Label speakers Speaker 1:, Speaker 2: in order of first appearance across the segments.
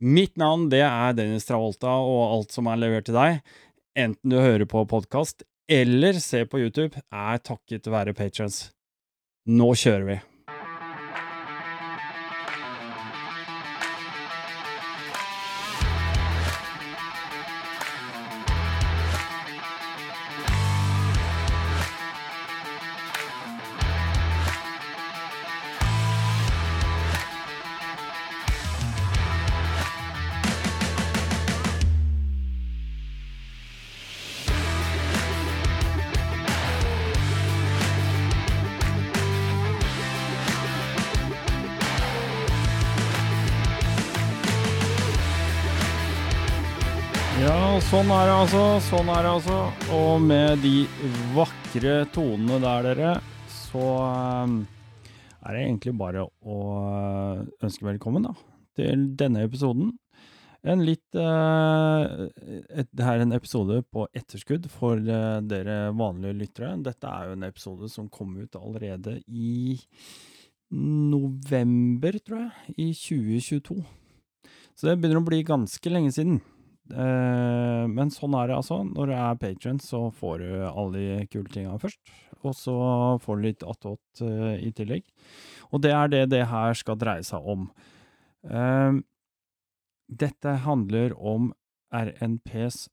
Speaker 1: Mitt navn det er Dennis Travolta, og alt som er levert til deg, enten du hører på podkast eller ser på YouTube, er takket være patrons. Nå kjører vi! Sånn er det altså. Sånn er det altså. Og med de vakre tonene der, dere, så um, er det egentlig bare å uh, ønske velkommen da, til denne episoden. En litt uh, et, Det er en episode på etterskudd for uh, dere vanlige lyttere. Dette er jo en episode som kom ut allerede i november, tror jeg, i 2022. Så det begynner å bli ganske lenge siden. Eh, men sånn er det altså. Når du er patron, så får du alle de kule tinga først. Og så får du litt attåt uh, i tillegg. Og det er det det her skal dreie seg om. Uh, dette handler om RNPs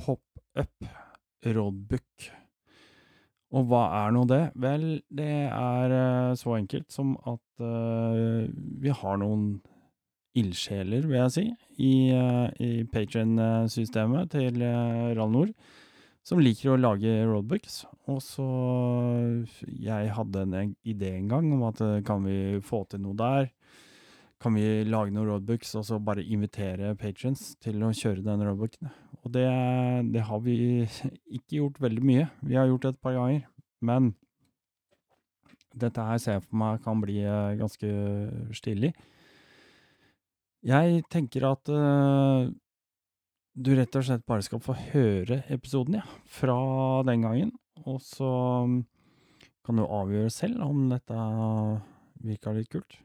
Speaker 1: pop-up roadbook. Og hva er nå det? Vel, det er så enkelt som at vi har noen ildsjeler, vil jeg si, i, uh, i Patrion-systemet til Ralnor, Rallnord, som liker å lage roadbooks. Og så Jeg hadde en idé en gang om at kan vi få til noe der? Kan vi lage noen roadbooks og så bare invitere patrons til å kjøre den roadbooken? Og det, det har vi ikke gjort veldig mye. Vi har gjort det et par ganger. Men dette her ser jeg for meg kan bli ganske stilig. Jeg tenker at uh, du rett og slett bare skal få høre episoden, ja, fra den gangen. Og så um, kan du avgjøre selv om dette virka litt kult.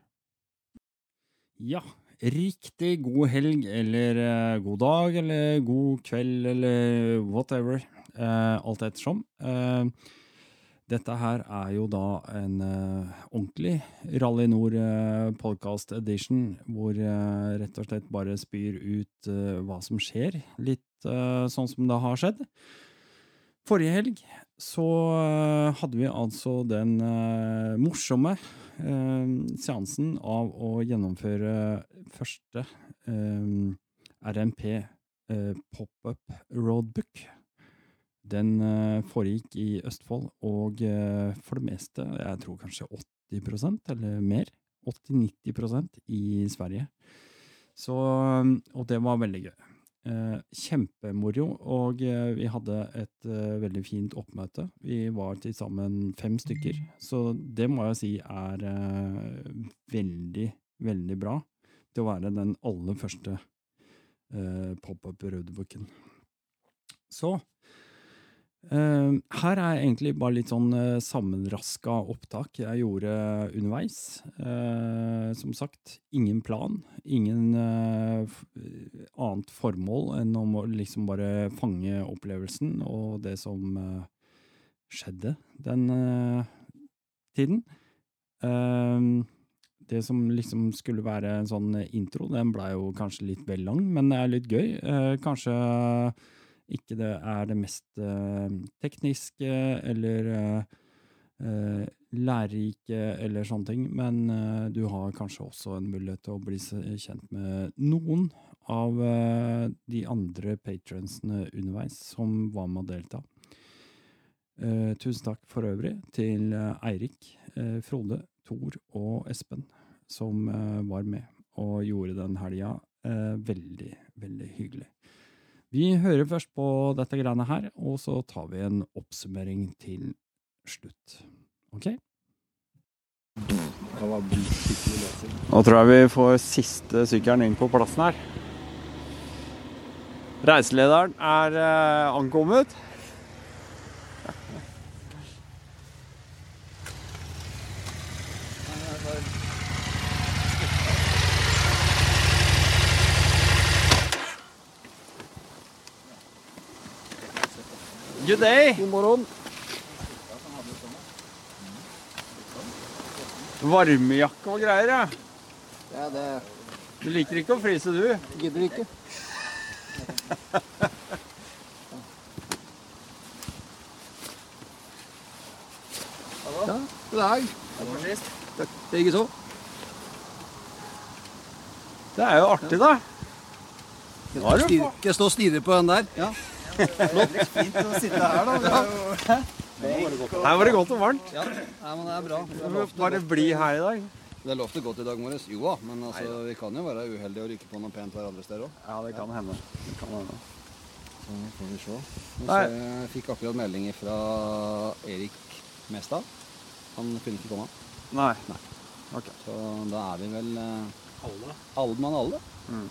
Speaker 1: Ja, riktig god helg, eller uh, god dag, eller god kveld, eller whatever. Uh, alt ettersom. Uh, dette her er jo da en uh, ordentlig Rally Nord uh, podcast edition, hvor uh, rett og slett bare spyr ut hva som skjer, litt sånn som det har skjedd. Forrige helg så hadde vi altså den morsomme seansen av å gjennomføre første RMP pop-up roadbook. Den uh, foregikk i Østfold, og uh, for det meste, jeg tror kanskje 80% eller mer, 80-90% i Sverige. Så, og det var veldig gøy. Kjempemoro, og vi hadde et veldig fint oppmøte. Vi var til sammen fem stykker, så det må jeg si er veldig, veldig bra til å være den aller første pop-up-roadbooken. Så her er egentlig bare litt sånn uh, sammenraska opptak jeg gjorde underveis. Uh, som sagt, ingen plan. Ingen annet formål enn å liksom bare fange opplevelsen og det som skjedde den tiden. det som liksom skulle være en sånn intro, den blei jo kanskje litt vel lang, men det er litt gøy. kanskje ikke det er det mest uh, tekniske eller uh, lærerike eller sånne ting, men du har kanskje også en mulighet til å bli kjent med noen av de andre patronsene underveis som var med å delta. tusen takk for øvrig til Eirik, Frode, Tor og Espen som var med og gjorde den helga veldig, veldig hyggelig. Vi hører først på dette greiene her, og så tar vi en oppsummering til slutt. Ok? Nå tror jeg vi får siste sykkelen inn på plassen her. Reiselederen er eh, ankommet. Good day.
Speaker 2: God morgen.
Speaker 1: Varmejakke og greier, ja.
Speaker 2: Ja, det
Speaker 1: Du liker ikke å fryse, du?
Speaker 2: gidder ikke. Ja, god dag. Takk. Ikke så.
Speaker 1: Det er jo artig, da. Er du
Speaker 2: på? skal jeg stå og stirre på den der? Ja.
Speaker 1: Her var det godt og varmt.
Speaker 2: ja. Nei, men det er bra. Det er lov til
Speaker 1: bare
Speaker 2: godt-
Speaker 1: bli her i dag.
Speaker 2: det er lov til godt i dag morges. Jo da, men altså, vi kan jo være uheldige og rykke på noe pent hver andre steder òg.
Speaker 1: Ja, det kan hende. Det kan hende.
Speaker 2: Så får vi se. Nå
Speaker 1: Nei.
Speaker 2: ser jeg- Jeg fikk akkurat melding fra Erik Mestad. Han kunne ikke komme.
Speaker 1: Nei.
Speaker 2: Så da er vi vel eh, alle mann alle.
Speaker 1: Mm.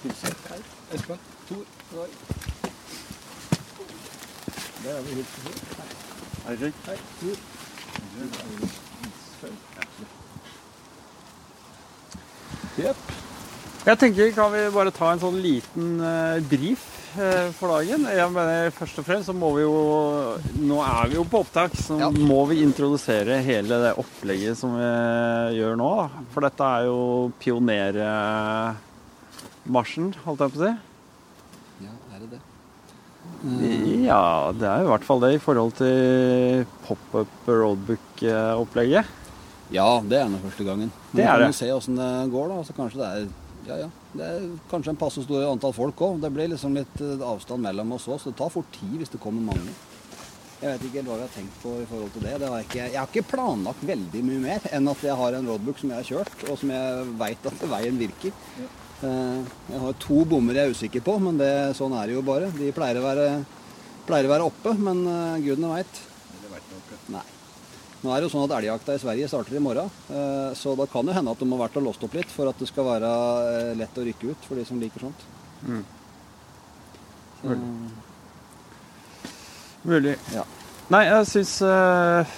Speaker 2: Ja. Espen, Tor, Roy. Der er vi helt på
Speaker 1: det
Speaker 2: Hei, Tor. Jepp.
Speaker 1: Jeg tenker, kan vi bare ta en sånn liten uh, brief eh, for dagen? Jeg mener, Først og fremst så må vi jo Nå er vi jo på opptak, så
Speaker 2: Ja.
Speaker 1: må vi introdusere hele det opplegget som vi gjør nå. For dette er jo pionermarsjen, holdt jeg på å si.
Speaker 2: Ja, er det det?
Speaker 1: Ja, det er i hvert fall det i forhold til pop-up roadbook-opplegget.
Speaker 2: Ja, det er nå første gangen.
Speaker 1: Det er det.
Speaker 2: Vi kan se åssen det går, da. Så kanskje det er ja, ja. Det er kanskje en passe stor antall folk òg. Det blir liksom litt eh, avstand mellom oss òg, så det tar fort tid hvis det kommer mange. Jeg vet ikke helt hva vi har tenkt på i forhold til det. det har jeg, ikke, jeg har ikke planlagt veldig mye mer enn at jeg har en roadbook som jeg har kjørt, og som jeg veit at veien virker. Eh, Jeg har to bommer jeg er usikker på, men det, sånn er det jo bare. De pleier å være, pleier å være oppe, men uh, gudene veit. Nei. Nå er det jo sånn at elgjakta i Sverige starter i morgen, eh, så da kan det hende at de har vært og låst opp litt for at det skal være eh, lett å rykke ut for de som liker sånt.
Speaker 1: Mm.
Speaker 2: Så,
Speaker 1: Mulig.
Speaker 2: Ja.
Speaker 1: Nei, jeg syns eh,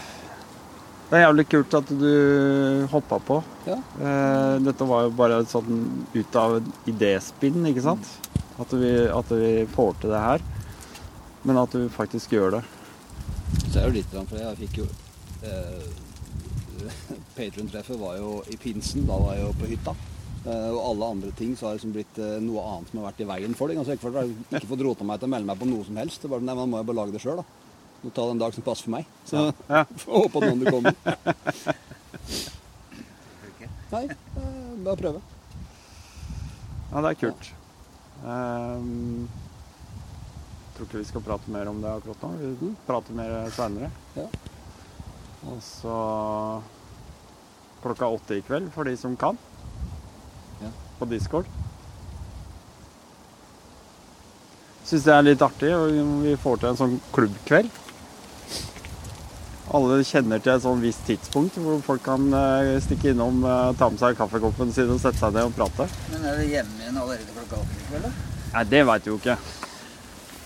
Speaker 1: det er jævlig kult at du hoppa på.
Speaker 2: Ja.
Speaker 1: Eh, dette var jo bare sånn ut av idéspinn, ikke sant? At vi, at vi får til det her. Men at du faktisk gjør det.
Speaker 2: så er det jo litt, for jeg fikk jo eh, Patron-treffet var jo i pinsen, da var jeg jo på hytta. Uh, og alle andre ting så har liksom blitt uh, noe annet som har vært i veien for det. Altså, jeg har ikke, ikke fått rota meg til å melde meg på noe som helst. Det var, nei, man må jo bare lage det sjøl, da. Må ta det en dag som passer for meg. Så
Speaker 1: Ja.
Speaker 2: får håpe at noen vil komme. Nei, bare prøve.
Speaker 1: Ja, det er kult. Ehm, tror ikke vi skal prate mer om det akkurat nå. Vi prater mer seinere.
Speaker 2: Ja.
Speaker 1: Og så klokka åtte i kveld, for de som kan.
Speaker 2: Ja.
Speaker 1: På Discord. Syns det er litt artig, og vi får til en sånn klubbkveld. Alle kjenner til et sånn visst tidspunkt hvor folk kan eh, stikke innom, eh, ta med seg kaffekoppen sin og sette seg ned og prate.
Speaker 3: Men er det hjemme igjen allerede klokka åtte i kveld, da?
Speaker 1: Nei, det veit vi jo ikke.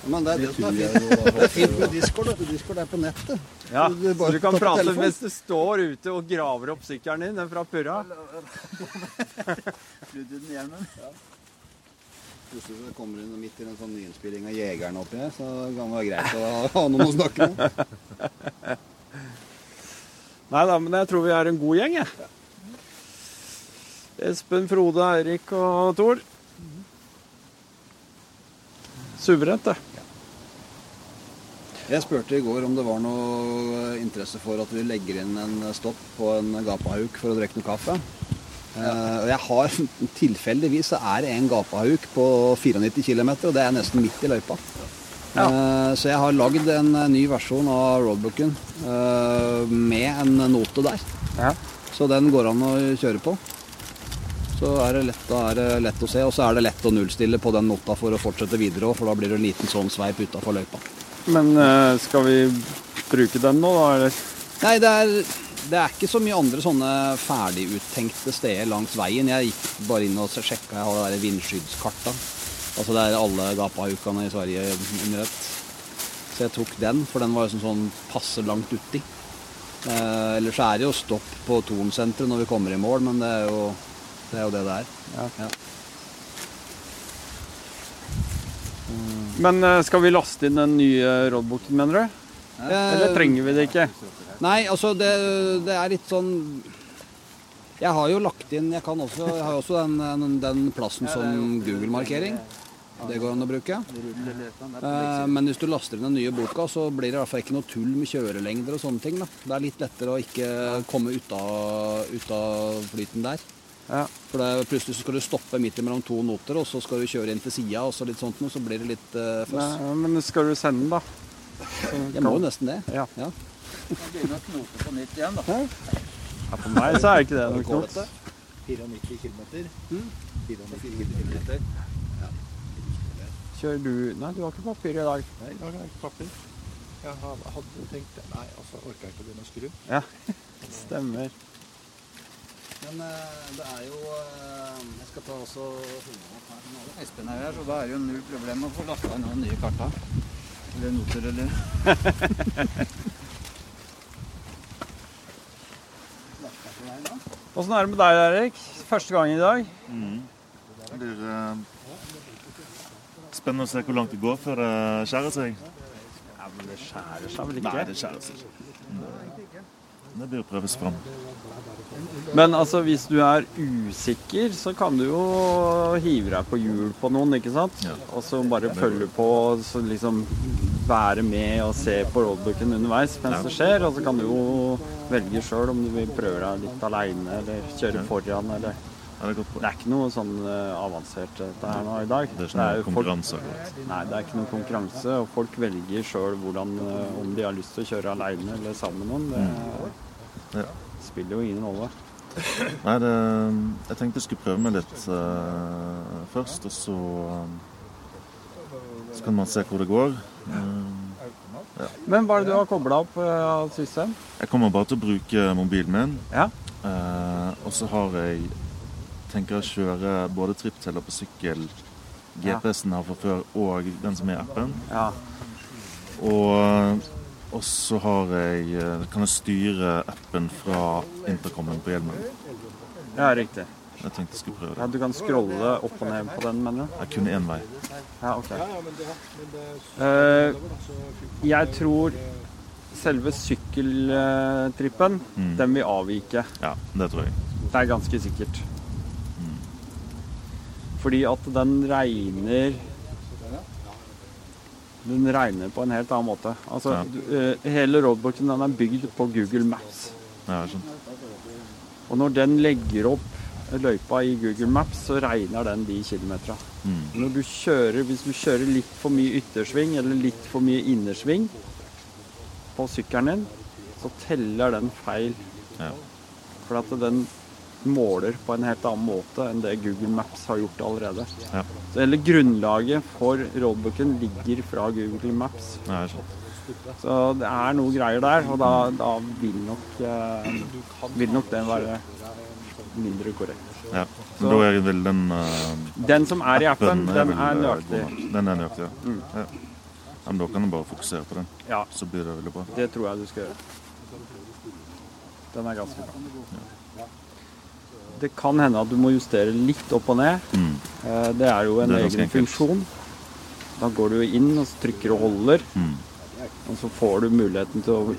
Speaker 2: Men det er det som er fint. Det er fint med Discord. Discord er på nettet.
Speaker 1: Ja,
Speaker 2: Du- du
Speaker 1: så du kan prate mens du står ute og graver opp sykkelen din den fra purra.
Speaker 3: Flydd den hjelmen?
Speaker 2: Plutselig så kommer hun midt i en sånn nyinnspilling av Jegeren oppi her, så det kan være greit å ha noen å snakke med.
Speaker 1: Nei da, men jeg tror vi er en god gjeng, jeg. Espen, Frode, Eirik og Tor. Suverent, det.
Speaker 2: Jeg spurte i går om det var noe interesse for at vi legger inn en stopp på en gapahauk for å drikke noe kaffe. Eh, og jeg har Tilfeldigvis så er det en gapahauk på 94 km, og det er nesten midt i løypa.
Speaker 1: Ja.
Speaker 2: Eh, så jeg har lagd en eh, ny versjon av roadbooken eh, med en note der.
Speaker 1: Ja.
Speaker 2: Så den går an å kjøre på. Så er det lett, er det lett å se, og så er det lett å nullstille på den nota for å fortsette videre òg, for da blir det en liten sånn sveip utafor løypa.
Speaker 1: Men skal vi bruke den nå, da? Eller?
Speaker 2: Nei, det er, det er ikke så mye andre sånne ferdiguttenkte steder langs veien. Jeg gikk bare inn og sjekka, jeg har det der vindskyddskarta. Altså det er alle gapahukene i Sverige under ett. Så jeg tok den, for den var jo sånn, sånn passe langt uti. Eh, ellers er det jo stopp på Tornsenteret når vi kommer i mål, men det er jo det er jo det, det er.
Speaker 1: Ja.
Speaker 2: Ja.
Speaker 1: Men eh, skal vi laste inn den nye roadbooken, mener du? Eller trenger vi det ikke?
Speaker 2: Nei, altså det, det er litt sånn Jeg har jo lagt inn Jeg, kan også, jeg har jo også den, den, den plassen som Google-markering. Det går an å bruke. Eh, Men hvis du laster inn den nye boka, så blir det i hvert fall ikke noe tull med kjørelengder og sånne ting. Da. Det er litt lettere å ikke komme ut av, ut av flyten der.
Speaker 1: Ja.
Speaker 2: For det, plutselig så skal du stoppe midt mellom to noter, og så skal du kjøre inn til sida, og så litt sånt noe, så blir det litt uh, føss.
Speaker 1: Nei, men skal du sende den, da?
Speaker 2: Jeg må jo nesten det.
Speaker 1: Ja.
Speaker 2: Ja.
Speaker 3: Begynne å knote på nytt igjen, da.
Speaker 1: Ja, for meg så er ikke det noe knot.
Speaker 4: 94 km. 94 km.
Speaker 1: Kjører du Nei, du har ikke papir i dag.
Speaker 4: Nei, i dag har jeg ikke papir. Jeg hadde tenkt Nei, altså orka jeg ikke å begynne å skru.
Speaker 1: Ja, stemmer.
Speaker 2: Men eh, det er jo eh, Jeg skal ta også
Speaker 3: Espen er her, så da er det jo null problem å få lasta inn noen nye karta. Eller noter, eller
Speaker 1: Åssen er det med deg, Erik? Første gang i dag?
Speaker 5: Det blir eh, spennende å se hvor langt det går før det skjærer seg.
Speaker 1: Ja, men det skjærer seg vel ikke?
Speaker 5: Nei, det skjærer seg ikke. Det, det blir å prøve seg fram.
Speaker 1: Men altså, hvis du er usikker, så kan du jo hive deg på hjul på noen, ikke sant?
Speaker 5: Ja.
Speaker 1: Og så bare følge på, så liksom være med og se på roadbooken underveis mens
Speaker 5: Ja.
Speaker 1: det skjer. Og så kan du jo velge sjøl om du vil prøve deg litt aleine eller kjøre foran eller
Speaker 5: Ja, det er
Speaker 1: Det er ikke noe sånn eh, avansert dette her nå i dag.
Speaker 5: Det er ikke noe konkurranse? folk-.
Speaker 1: Nei, det er ikke noe konkurranse, og folk velger sjøl eh, om de har lyst til å kjøre aleine eller sammen med noen. Det
Speaker 5: Ja.
Speaker 1: spiller jo ingen rolle.
Speaker 5: Nei, det, jeg tenkte jeg skulle prøve meg litt uh, først, og så Så kan man se hvor det går. Eh,
Speaker 1: Men hva er det du har kobla opp av av system?
Speaker 5: jeg kommer bare til å bruke mobilen min,
Speaker 1: Ja.
Speaker 5: og så har jeg tenker å kjøre både trippteller på sykkel,
Speaker 1: Ja.
Speaker 5: GPS-en her fra før, og den som er appen.
Speaker 1: Ja.
Speaker 5: Og, og så har jeg, eh, kan jeg styre appen fra intercomen på hjelmen.
Speaker 1: ja, riktig.
Speaker 5: Jeg tenkte jeg skulle prøve
Speaker 1: Ja. Du kan scrolle opp og ned på den, mener du?
Speaker 5: Jeg kun én vei.
Speaker 1: Ja, ok.
Speaker 4: Ja, ja, det, det, det fint.
Speaker 1: jeg tror selve sykkeltrippen,
Speaker 5: Mm.
Speaker 1: den vil avvike.
Speaker 5: Ja, det tror jeg.
Speaker 1: Det er ganske sikkert. Fordi at den regner Den regner på en helt annen måte. Altså,
Speaker 5: Ja.
Speaker 1: du, eh, hele roadbooken den er bygd på Google Maps.
Speaker 5: Ja, jeg.
Speaker 1: Og når den legger opp løypa i Google Maps, så regner den de kilometera.
Speaker 5: Mm.
Speaker 1: Når du kjører, hvis du kjører litt for mye yttersving eller litt for mye innersving på sykkelen din, så teller den feil.
Speaker 5: Ja.
Speaker 1: For at den måler på en helt annen måte enn det Google Maps har gjort allerede.
Speaker 5: Ja.
Speaker 1: Så hele grunnlaget for roadbooken ligger fra Google Maps.
Speaker 5: Ja.
Speaker 1: Så det er noe greier der, og da, da vil, nok, eh, vil nok den være mindre korrekt.
Speaker 5: Ja. Men da er vel den eh,
Speaker 1: Den som er i appen, den er
Speaker 5: eh,
Speaker 1: nøyaktig.
Speaker 5: Den er nøyaktig, ja.
Speaker 1: Mm.
Speaker 5: ja. ja. Men da kan du bare fokusere på den,
Speaker 1: Ja,
Speaker 5: så blir det veldig bra.
Speaker 1: det tror jeg du skal gjøre. Den er ganske bra. Det kan hende at du må justere litt opp og ned.
Speaker 5: Mm.
Speaker 1: Eh, Det er jo en
Speaker 5: er
Speaker 1: egen
Speaker 5: enkelt.
Speaker 1: funksjon. Da går du inn og trykker og holder,
Speaker 5: Mm.
Speaker 1: og så får du muligheten til å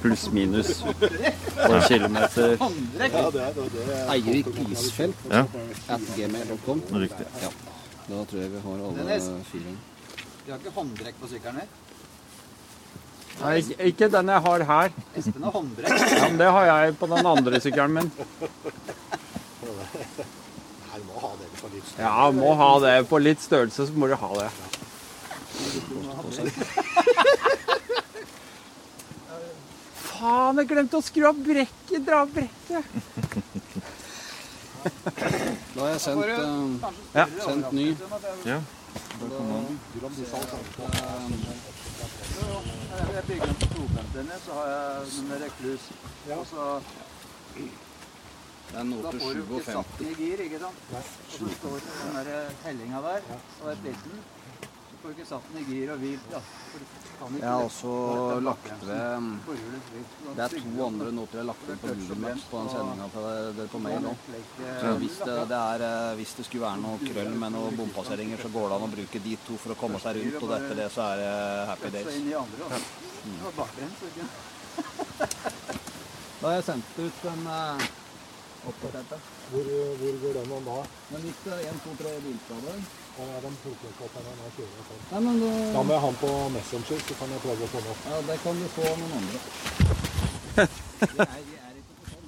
Speaker 1: pluss-minus på kilometer.
Speaker 4: Ja, det er, det er
Speaker 2: Eirik Isfelt
Speaker 5: Ja,
Speaker 2: at gmail.com.
Speaker 5: riktig.
Speaker 2: Ja. Da tror jeg vi har alle filene.
Speaker 3: Du har ikke hånddrekk på sykkelen her?
Speaker 1: Nei, ikke- ikke den jeg har her.
Speaker 3: Espen har håndbrekk.
Speaker 1: Ja, men det har jeg på den andre sykkelen min.
Speaker 4: Nei, du må ha det på litt størrelse.
Speaker 1: Ja, må ha det. På litt størrelse så må du ha det. Faen, jeg glemte å skru av brekket! Dra av brekket!
Speaker 2: Da har jeg sendt, eh,
Speaker 1: Ja.
Speaker 2: sendt ny.
Speaker 5: Ja.
Speaker 3: Jeg bygger den på 250-ene, så har jeg den reklus. Og så
Speaker 2: Det er
Speaker 3: da får du ikke satt den i gir, ikke sant? Og så står det den der hellinga der, og er liten. Så får du ikke satt den i gir og hvilt, da.
Speaker 2: Jeg har
Speaker 3: det.
Speaker 2: også
Speaker 3: det
Speaker 2: lagt ved Det er to andre noter jeg har lagt inn på Google Maps på den sendinga på, det- på mail òg. Hvis det, det er, eh, hvis det skulle være noe krøll med noen bompasseringer, så går det an å bruke de to for å komme seg rundt, og etter det så er det happy days.
Speaker 3: inn da.
Speaker 2: Jeg sendt ut en uh, oppdaterte.
Speaker 4: Hvor, hvor går den om da?
Speaker 2: Men hvis det er en, to, tre bilskader
Speaker 4: Kan jeg den nå kjører sånn?
Speaker 2: Nei, men
Speaker 4: Da
Speaker 2: da,
Speaker 4: må jeg ha den på Messenger, så kan jeg prøve å få den opp.
Speaker 2: ja, det kan du få noen andre. Vi er, vi er ikke på sånn.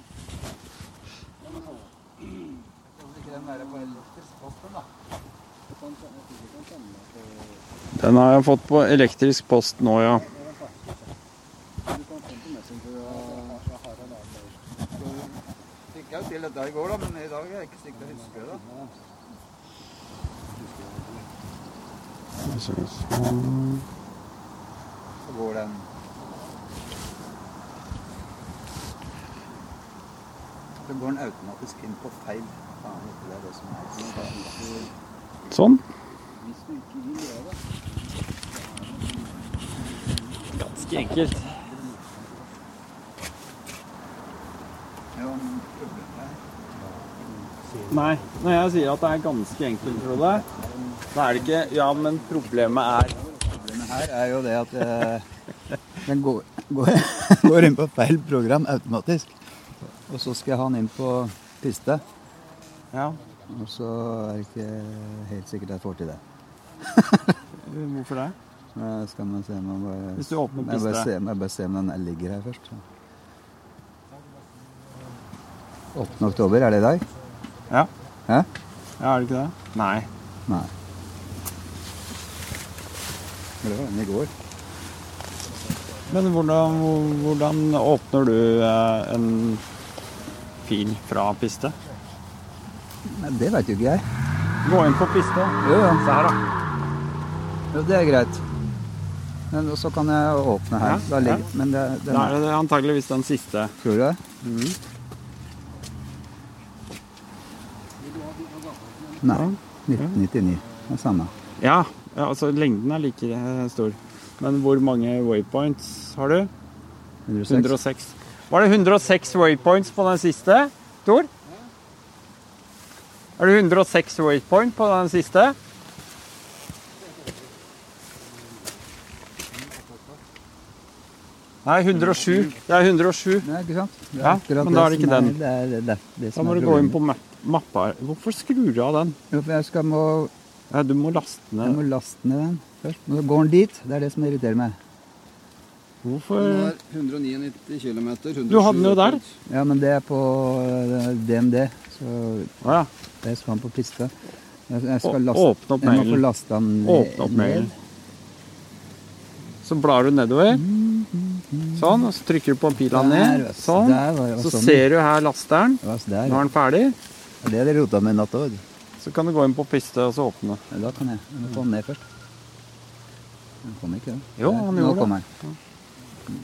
Speaker 3: Den være på
Speaker 2: på-
Speaker 1: Den har jeg fått på elektrisk post nå, ja.
Speaker 2: Du kan sende på Messenger og
Speaker 3: Fikk jeg jo til dette i går, da, men i dag er jeg ikke sikker på å huske det. Så går den Så går den automatisk inn på feil. Faen, det er det som er
Speaker 1: Sånn. Ganske enkelt.
Speaker 3: Ja, men problemet er
Speaker 1: Nei, når jeg sier at det er ganske enkelt, Frode, så er det ikke Ja, men problemet er
Speaker 3: Problemet her er jo det at eh, den går, går, går inn på feil program automatisk. Og så skal jeg ha den inn på piste.
Speaker 1: Ja,
Speaker 3: Og så er det ikke helt sikkert jeg får til det.
Speaker 1: hvorfor det?
Speaker 3: Skal man se om man bare,
Speaker 1: Hvis du åpner
Speaker 3: jeg bare,
Speaker 1: piste
Speaker 3: se, jeg bare se om den ligger her først. 8. oktober, er det i dag?
Speaker 1: Ja.
Speaker 3: Hæ?
Speaker 1: Ja, er det ikke det? Nei.
Speaker 3: Nei. Men Det var den i går.
Speaker 1: Men hvordan, hvordan åpner du eh, en fil fra piste?
Speaker 3: Nei, det veit jo ikke jeg.
Speaker 1: Gå inn på piste.
Speaker 3: Jo, ja.
Speaker 1: Se her, da.
Speaker 3: Jo, det er greit. Men så kan jeg åpne her.
Speaker 1: Ja,
Speaker 3: ligger, Men det, den
Speaker 1: Da
Speaker 3: er,
Speaker 1: det antageligvis den siste.
Speaker 3: Tror du det? Nei. 1999. Det er samme.
Speaker 1: Ja, ja, altså lengden er like eh, stor. Men hvor mange waypoints har du?
Speaker 3: 106.
Speaker 1: 106. Var det 106 waypoints på den siste, Tor? Er det 106 waypoint på den siste? Nei, 107. Det er 107.
Speaker 3: Nei, ikke sant? Det
Speaker 1: Ja, men da er det ikke den.
Speaker 3: Det er det,
Speaker 1: Da må du gå inn på map- mappa. Hvorfor skrur du av den?
Speaker 3: Jo, for jeg skal må,
Speaker 1: Ja, du må laste
Speaker 3: jeg må
Speaker 1: ned.
Speaker 3: laste ned den først. Nå går den dit. Det er det som irriterer meg.
Speaker 2: Den
Speaker 1: Hvorfor
Speaker 2: var 199 km.
Speaker 1: Du hadde den jo der.
Speaker 3: Ja, men det er på eh, DMD, så
Speaker 1: ah, ja.
Speaker 3: jeg er ha på piste. Jeg, skal laste,
Speaker 1: Åpne opp
Speaker 3: jeg må få lasta den
Speaker 1: Åpne opp mailen. Så blar du nedover. Sånn, og så trykker du på pila ned. Sånn.
Speaker 3: Det,
Speaker 1: Så
Speaker 3: sånn.
Speaker 1: ser du her lasteren.
Speaker 3: Det.
Speaker 1: Nå er den ferdig.
Speaker 3: Det er det de rota med i natt òg.
Speaker 1: Så kan du gå inn på piste og så åpne.
Speaker 3: Ja, Da kan jeg. Jeg må få den ned først. Den kom ikke, den.
Speaker 1: Jo, han
Speaker 3: Nå
Speaker 1: gjorde det.
Speaker 3: kommer den.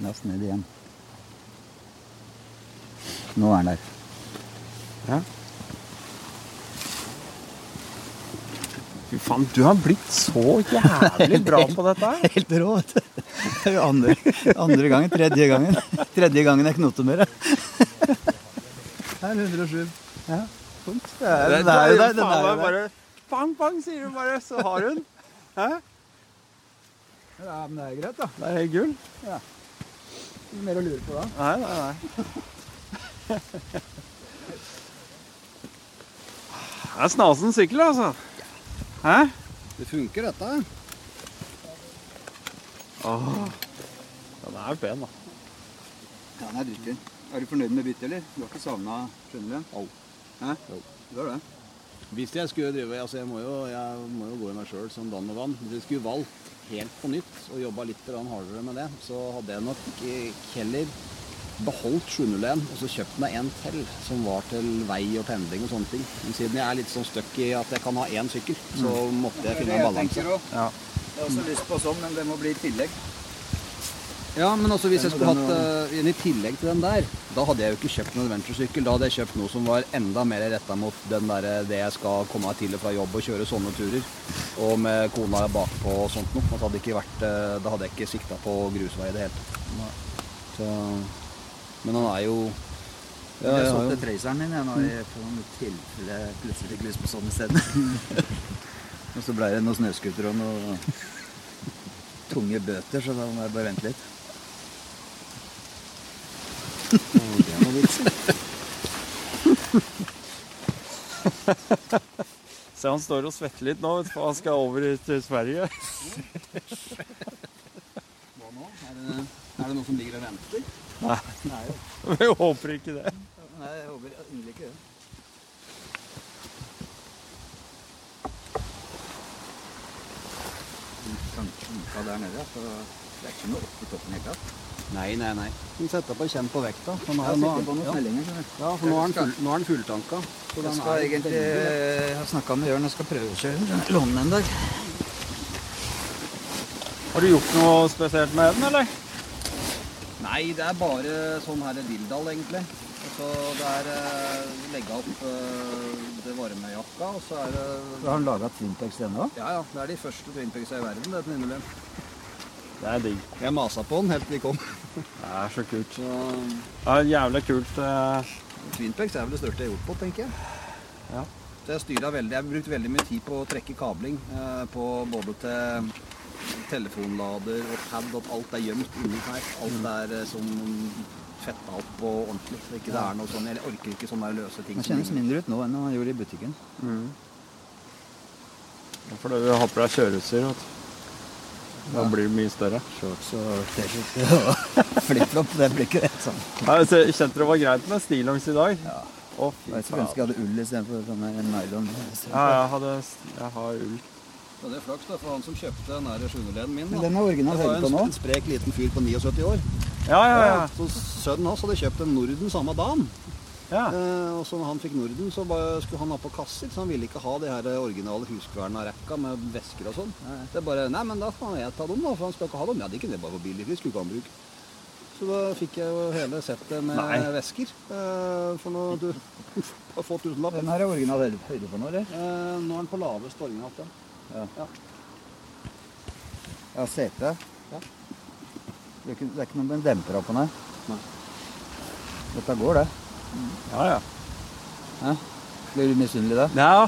Speaker 3: Last ned igjen. Nå er den der.
Speaker 1: Ja. Fy faen, du har blitt så jævlig bra på dette her.
Speaker 3: Helt rå, vet du. Det er jo andre, andre gangen. Tredje gangen. Tredje gangen jeg knoter med det. Her er 107. Ja, punkt. Det er, det er jo der. Den er jo der.
Speaker 1: Pang, pang, sier du bare, så har hun. Hæ?
Speaker 3: Ja, men det er greit, da.
Speaker 1: Det er helt gull.
Speaker 3: Ikke mer å lure på da.
Speaker 1: Nei, nei, nei. Det er snasen sykkel, altså. Hæ?
Speaker 2: Det funker, dette.
Speaker 1: Åh. Den er pen, da.
Speaker 3: Ja, den er dritfin. Er du fornøyd med byttet, eller? Du har ikke savna skjønner du?
Speaker 2: Au.
Speaker 3: Hæ? Har det?
Speaker 2: Hvis jeg skulle drive altså jeg, må jo, jeg må jo gå i meg sjøl som vann og vann. Hvis jeg skulle valgt helt på nytt og jobba litt hardere med det, så hadde jeg nok heller beholdt 701 og så kjøpt meg en til som var til vei og pendling og sånne ting. Men siden jeg er litt sånn stuck i at jeg kan ha én sykkel, så måtte jeg finne en balanse.
Speaker 1: Ja.
Speaker 3: Jeg har også lyst på sånn, men det må bli i tillegg.
Speaker 2: Ja, men altså hvis jeg skulle hatt uh, en i tillegg til den der, da hadde jeg jo ikke kjøpt en adventure-sykkel. Da hadde jeg kjøpt noe som var enda mer retta mot den der, det jeg skal komme meg til og fra jobb og kjøre sånne turer. Og med kona bakpå og sånt noe. Hadde ikke vært, uh, da hadde jeg ikke sikta på grusvei i det hele tatt. Men han er jo ja,
Speaker 3: jeg
Speaker 2: har solgt
Speaker 3: traceren min jeg, nå i tilfelle plutselig fikk lyst på sånn isteden. og så ble det noen snøscootere og noen tunge bøter, så da må jeg bare vente litt.
Speaker 2: Det var vits.
Speaker 1: Se, han står og svetter litt nå, for han skal over til Sverige.
Speaker 2: Hva nå? Er det, er det noe som ligger og venter?
Speaker 3: Nei,
Speaker 1: Vi håper ikke det.
Speaker 3: nei jeg håper inderlig ikke det. Kanskje der nede, så det er ikke noe opp i toppen i hele tatt.
Speaker 2: Nei, nei, nei. Den setter på kjenn på vekta. Nå, har er den, er den fulltanka.
Speaker 3: Jeg skal
Speaker 2: er
Speaker 3: egentlig ha snakka med Jørn, jeg skal prøvekjøre den. Låne den en dag.
Speaker 1: Har du gjort noe spesielt med den, eller?
Speaker 2: Nei, det er bare sånn her dilldall, egentlig. Så det er eh, legge opp eh, det varmejakka, og så er det
Speaker 3: Har han laga Twintex ennå?
Speaker 2: Ja, ja. Det er de første twinpegsa i verden, det, den inneløp.
Speaker 1: Det er digg.
Speaker 2: Jeg masa på den helt til vi kom.
Speaker 1: Det er så kult.
Speaker 2: Så
Speaker 1: Det er jævlig kult. eh,
Speaker 2: Twinpex er vel det største jeg har gjort på, tenker jeg.
Speaker 1: Ja.
Speaker 2: Så jeg styra veldig. Jeg har brukt veldig mye tid på å trekke kabling eh, på både til telefonlader og pad, at alt er gjemt inni her. Alt er eh, som fetta opp og ordentlig. Så ikke det er noe sånn, Jeg orker ikke sånne der løse ting. Det
Speaker 3: kjennes mindre ut nå enn det gjorde i butikken.
Speaker 1: For du har på deg kjøreutstyr. Da blir det mye større.
Speaker 3: Shorts og T-skjorte og flipflop. Det blir ikke rett sånn.
Speaker 1: Nei, så- jeg kjente det var greit med stillongs i dag.
Speaker 3: Ja.
Speaker 1: Å, fy
Speaker 3: Jeg skulle ønske jeg hadde ull istedenfor sånne nylon.
Speaker 1: Ja, jeg, hadde, jeg har ull.
Speaker 2: Ja, det er flaks da, for han som kjøpte den der sjuendeleden min.
Speaker 3: Men
Speaker 2: Da.
Speaker 3: den er original
Speaker 2: Det var en,
Speaker 3: nå.
Speaker 2: en sprek liten fyr på 79 år.
Speaker 1: Ja, ja, ja.
Speaker 2: Så sønnen hans hadde kjøpt en Norden samme dagen.
Speaker 1: Ja.
Speaker 2: Eh, og så når han fikk Norden, så bare skulle han ha på kasser. Så han ville ikke ha de her originale Huskverna-rekka med vesker og sånn. Det er bare Nei, men da kan jeg ta dem, da. For han skal ikke ha dem. Ja, de kunne bare få billig. De skulle ikke han bruke. Så da fikk jeg jo hele settet med
Speaker 1: Nei.
Speaker 2: vesker. Eh, for nå du har fått tusenlapp.
Speaker 3: Den her er original høyde for nå, eller?
Speaker 2: Eh, nå er den på lavest originalt, ja.
Speaker 3: Ja, sete.
Speaker 2: Ja.
Speaker 3: Det er ikke, det er ikke noe med en demper på den. Dette går, det.
Speaker 1: Ja, ja. Hæ?
Speaker 3: Blir du misunnelig da?
Speaker 1: Ja.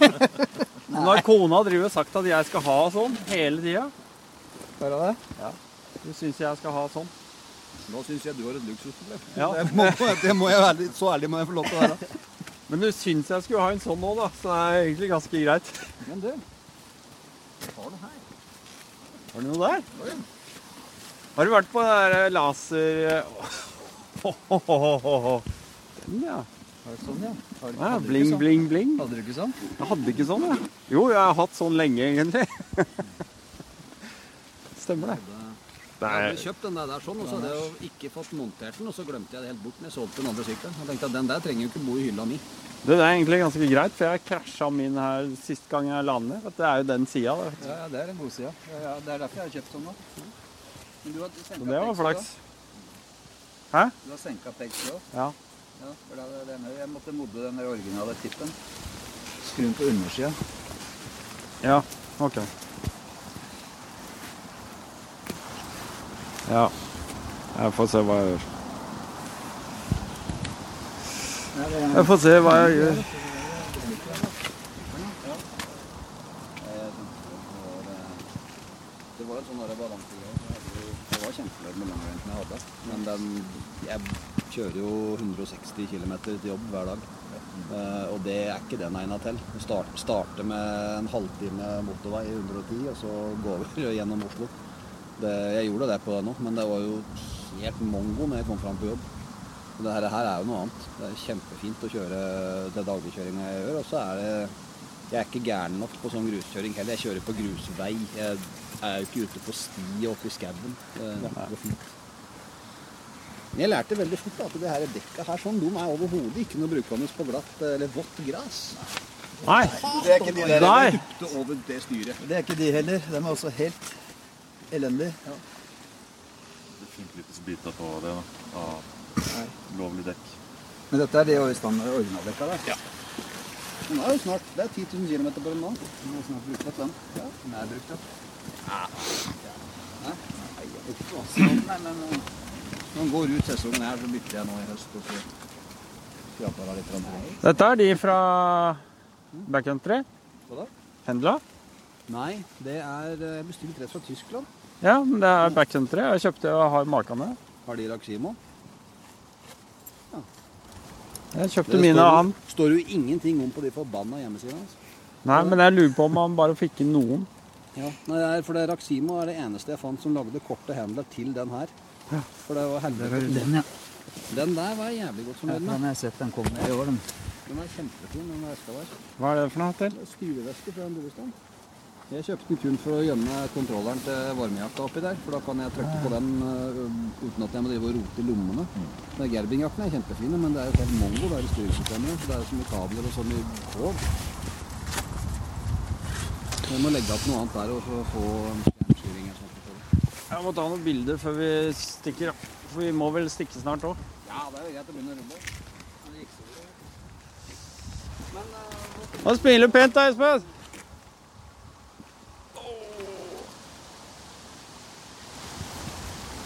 Speaker 1: Nå har kona driver og sagt at jeg skal ha sånn hele tida.
Speaker 3: Bare det? Ja.
Speaker 1: Du syns jeg skal ha sånn?
Speaker 2: Nå syns jeg du har et luksusproblem.
Speaker 1: Ja.
Speaker 2: Det må, det må jeg være så ærlig må jeg få lov til å være.
Speaker 1: Men du syns jeg skulle ha en sånn nå, da. Så det er egentlig ganske greit.
Speaker 2: Men du, har du her?
Speaker 1: Har du noe der? Har du vært på den der laser... Den, ja.
Speaker 3: Har du sånn, ja? Har,
Speaker 1: ja
Speaker 3: hadde
Speaker 1: bling,
Speaker 3: sånn?
Speaker 1: bling, bling.
Speaker 3: Hadde du ikke sånn?
Speaker 1: Jeg hadde ikke sånn, jeg. Jo, jeg har hatt sånn lenge, egentlig. Stemmer det.
Speaker 2: Jeg hadde kjøpt den der, der sånn, og så hadde jeg jo ikke fått montert den, og så glemte jeg det helt bort når jeg solgte den andre sykkelen. Jeg tenkte at den der trenger jo ikke bo i hylla mi.
Speaker 1: det er egentlig ganske greit, for jeg krasja min her sist gang jeg la den ned. Det er jo den sida.
Speaker 3: Ja, ja, det er en god side. Ja, ja, det er derfor jeg har kjøpt sånn da. Men du har senka
Speaker 1: det var flaks. Hæ?
Speaker 3: Du har senka peks òg.
Speaker 1: Ja.
Speaker 3: Ja, for det er denne, jeg måtte modde den originale tippen. Skru den på undersida.
Speaker 1: Ja, ok. Ja. Jeg får se hva jeg gjør. Jeg får se hva jeg gjør.
Speaker 2: Det var et sånn balansegreie. Jeg hadde jo- Jeg var kjempefornøyd med langrenten jeg hadde. Men den, jeg kjører jo 160 km til jobb hver dag. Uh, og det er ikke den egna til. Start, starte med en halvtime motorvei i 110, og så gå over gjennom Oslo. Det, jeg gjorde det på det nå, men det var jo helt mongo når jeg kom fram på jobb. Og det her, her er jo noe annet. Det er kjempefint å kjøre den dagligkjøringa jeg gjør. Og så er det Jeg er ikke gæren nok på sånn gruskjøring heller. Jeg kjører på grusvei. Jeg er jo ikke ute på sti oppe i skauen. Det går fint. Jeg lærte veldig fort at det her dekka her sånn, de er overhodet ikke noe brukende på glatt eller vått gras.
Speaker 1: Nei.
Speaker 3: Det er ikke de der heller.
Speaker 2: Over det styret.
Speaker 3: Det er ikke de heller. De er også helt elendige.
Speaker 5: å biter på det da, av lovlig dekk.
Speaker 3: Men dette er de standard originaldekka der.
Speaker 2: Ja. Den er jo snart, Det er 10 000 km på den nå.
Speaker 3: Den er snart brukt opp, den.
Speaker 2: Ja.
Speaker 3: Den er brukt opp.
Speaker 2: Nei, altså.
Speaker 3: Men
Speaker 2: Når den går ut sesongen her, så bytter jeg nå i høst. Og så skraper jeg litt. rundt.
Speaker 1: Dette er de fra backcountry.
Speaker 2: Hva da?
Speaker 1: Hendla.
Speaker 2: Nei, det er eh, bestilt rett fra Tyskland.
Speaker 1: Ja, men det er backcountry. Jeg kjøpte og har makene.
Speaker 2: Har de Raximo?
Speaker 1: Jeg kjøpte mine av han.
Speaker 2: står jo ingenting om på de forbanna hjemmesidene hans.
Speaker 1: Nei, men jeg lurer på om han bare fikk inn noen.
Speaker 2: Ja. Er, for det Raximo er det eneste jeg fant som lagde korte handler til den her. For det var helvete.
Speaker 3: den, ja.
Speaker 2: Den der var jævlig godt som
Speaker 3: ja.
Speaker 2: den.
Speaker 3: Har jeg sett den komme i år, den.
Speaker 2: Den er kjempefin, den veska der.
Speaker 1: Hva er det for noe til?
Speaker 2: Styreveske fra en Borestand. Jeg kjøpte den kun for å gjemme kontrolleren til varmejakka oppi der, for da kan jeg trykke på den uh, uten at jeg må drive og rote i lommene. Den Gerbing-jakkene er kjempefine, men det er jo helt mongo det er i styresystemet. for Det er så mye kabler og så mye tog. Jeg må legge opp noe annet der og å få det.
Speaker 1: Jeg må ta noen bilder før vi stikker. For vi må vel stikke snart òg.
Speaker 2: Ja, det er jo greit å begynne å rulle. Men. Men øh,
Speaker 1: Han smiler pent da, Espen.